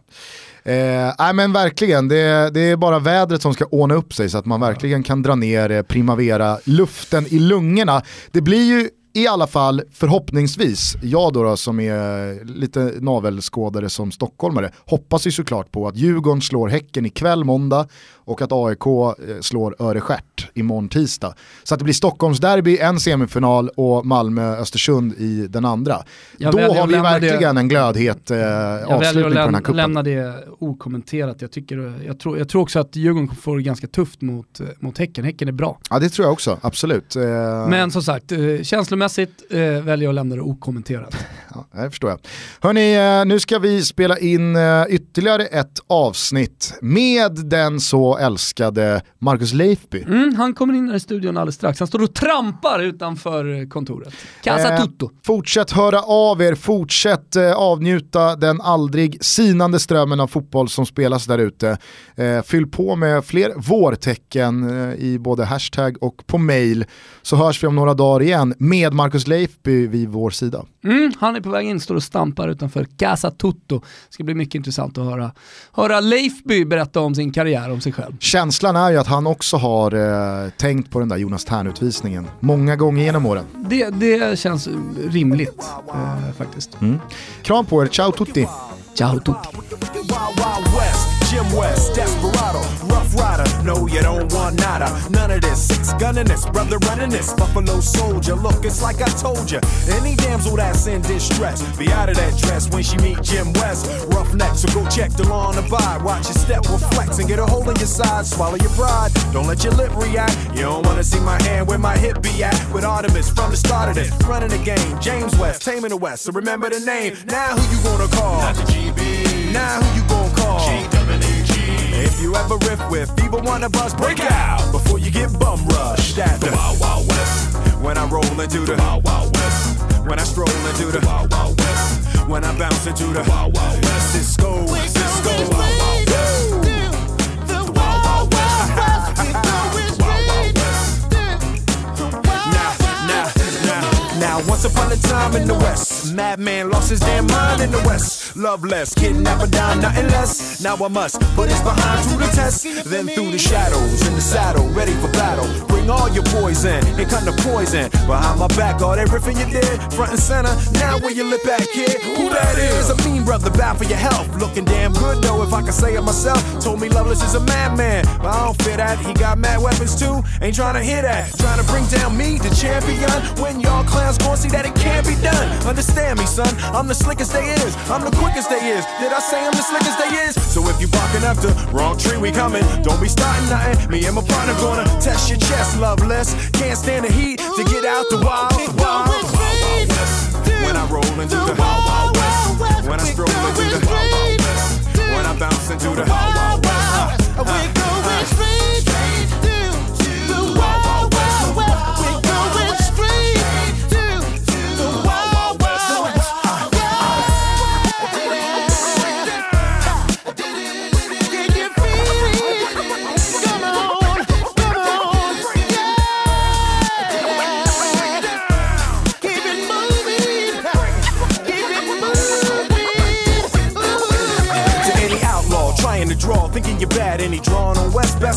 Eh, nej men verkligen, det, det, är bara vädret som ska ordna upp sig så att man verkligen kan dra ner eh, Primavera-luften i lungorna. Det blir ju i alla fall förhoppningsvis, jag då, då som är lite navelskådare som stockholmare, hoppas ju såklart på att Djurgården slår Häcken ikväll måndag och att AIK eh, slår Örestjärt imorgon tisdag. Så att det blir Stockholmsderby en semifinal och Malmö-Östersund i den andra. Jag Då har vi verkligen det, en glödhet eh, avslutning på den här kuppen. Jag lämna det okommenterat. Jag, tycker, jag, tror, jag tror också att Djurgården får det ganska tufft mot, eh, mot Häcken. Häcken är bra. Ja det tror jag också, absolut. Eh... Men som sagt, eh, känslomässigt eh, väljer jag att lämna det okommenterat ja, det förstår jag. Hörni, eh, nu ska vi spela in eh, ytterligare ett avsnitt med den så älskade Marcus Leifby. Mm, han kommer in här i studion alldeles strax. Han står och trampar utanför kontoret. Casa eh, tutto. Fortsätt höra av er, fortsätt eh, avnjuta den aldrig sinande strömmen av fotboll som spelas där ute. Eh, fyll på med fler vårtecken eh, i både hashtag och på mail så hörs vi om några dagar igen med Marcus Leifby vid vår sida. Mm, han är på väg in, står och stampar utanför Casa Tutto. Det ska bli mycket intressant att höra, höra Leifby berätta om sin karriär, om sig själv. Känslan är ju att han också har eh, tänkt på den där Jonas Tern-utvisningen många gånger genom åren. Det, det känns rimligt eh, faktiskt. Mm. Kram på er, ciao tutti! Ciao tutti! Jim West, Desperado, Rough Rider. No, you don't want nada. None of this. Six gunning this, brother running this. Buffalo Soldier. Look, it's like I told you. Any damsel that's in distress, be out of that dress when she meet Jim West. Rough neck, so go check the law the abide. Watch your step will flex and get a hold on your side. Swallow your pride. Don't let your lip react. You don't wanna see my hand where my hip be at. With Artemis from the start of this, running the game. James West, taming the West. So remember the name. Now who you gonna call? Not the GB. Now who you gonna call? If you ever riff with either one of us, break out before you get bum rushed at the Wild Wild West. When I roll into the Wild Wild West. When I stroll into the Wild Wild West. When I bounce into the Wild Wild West. Cisco, Cisco. Wild Wild once upon a time in the West, madman lost his damn mind in the West. Love less, kidnap a dime, nothing less. Now I must put his behind to the test. Then through the shadows, in the saddle, ready for battle. Bring all your poison, it come to poison. Behind my back, all that riffing you did, front and center. Now where you lip back, kid? Who that is? A mean brother, bad for your health. Looking damn good though, if I can say it myself. Told me Loveless is a madman, but I don't fit that. He got mad weapons too, ain't trying to hear that. Trying to bring down me, the champion, when y'all clowns gon' see that it can't be done. Understand me, son. I'm the slickest they is. I'm the quickest they is. Did I say I'm the slickest they is? So if you barking after wrong tree, we coming. Don't be starting nothing. Me and my partner gonna test your chest, loveless. Can't stand the heat to get out the wild, wild, wild, wild west. When I roll into the wild, wild west. When I stroll into the wild, wild west. When I bounce into the wild, wild west. Uh, uh,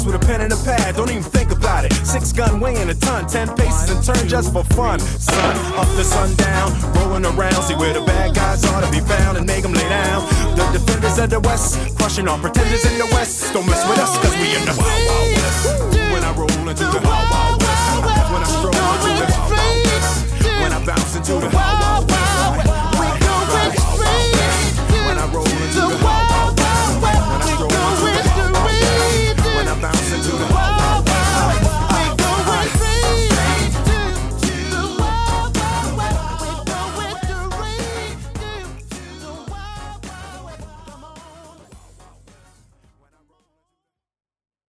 with a pen and a pad. Don't even think about it. Six gun weighing a ton, ten paces and turn just for fun. Sun up to sundown, rolling around. See where the bad guys are to be found and make them lay down. The defenders of the West, crushing all pretenders in the West. Don't mess with us, cause we in the Wild Wild West. When I roll into the Wild Wild West. When I stroll into the Wild Wild West. When I bounce into the Wild Wild West.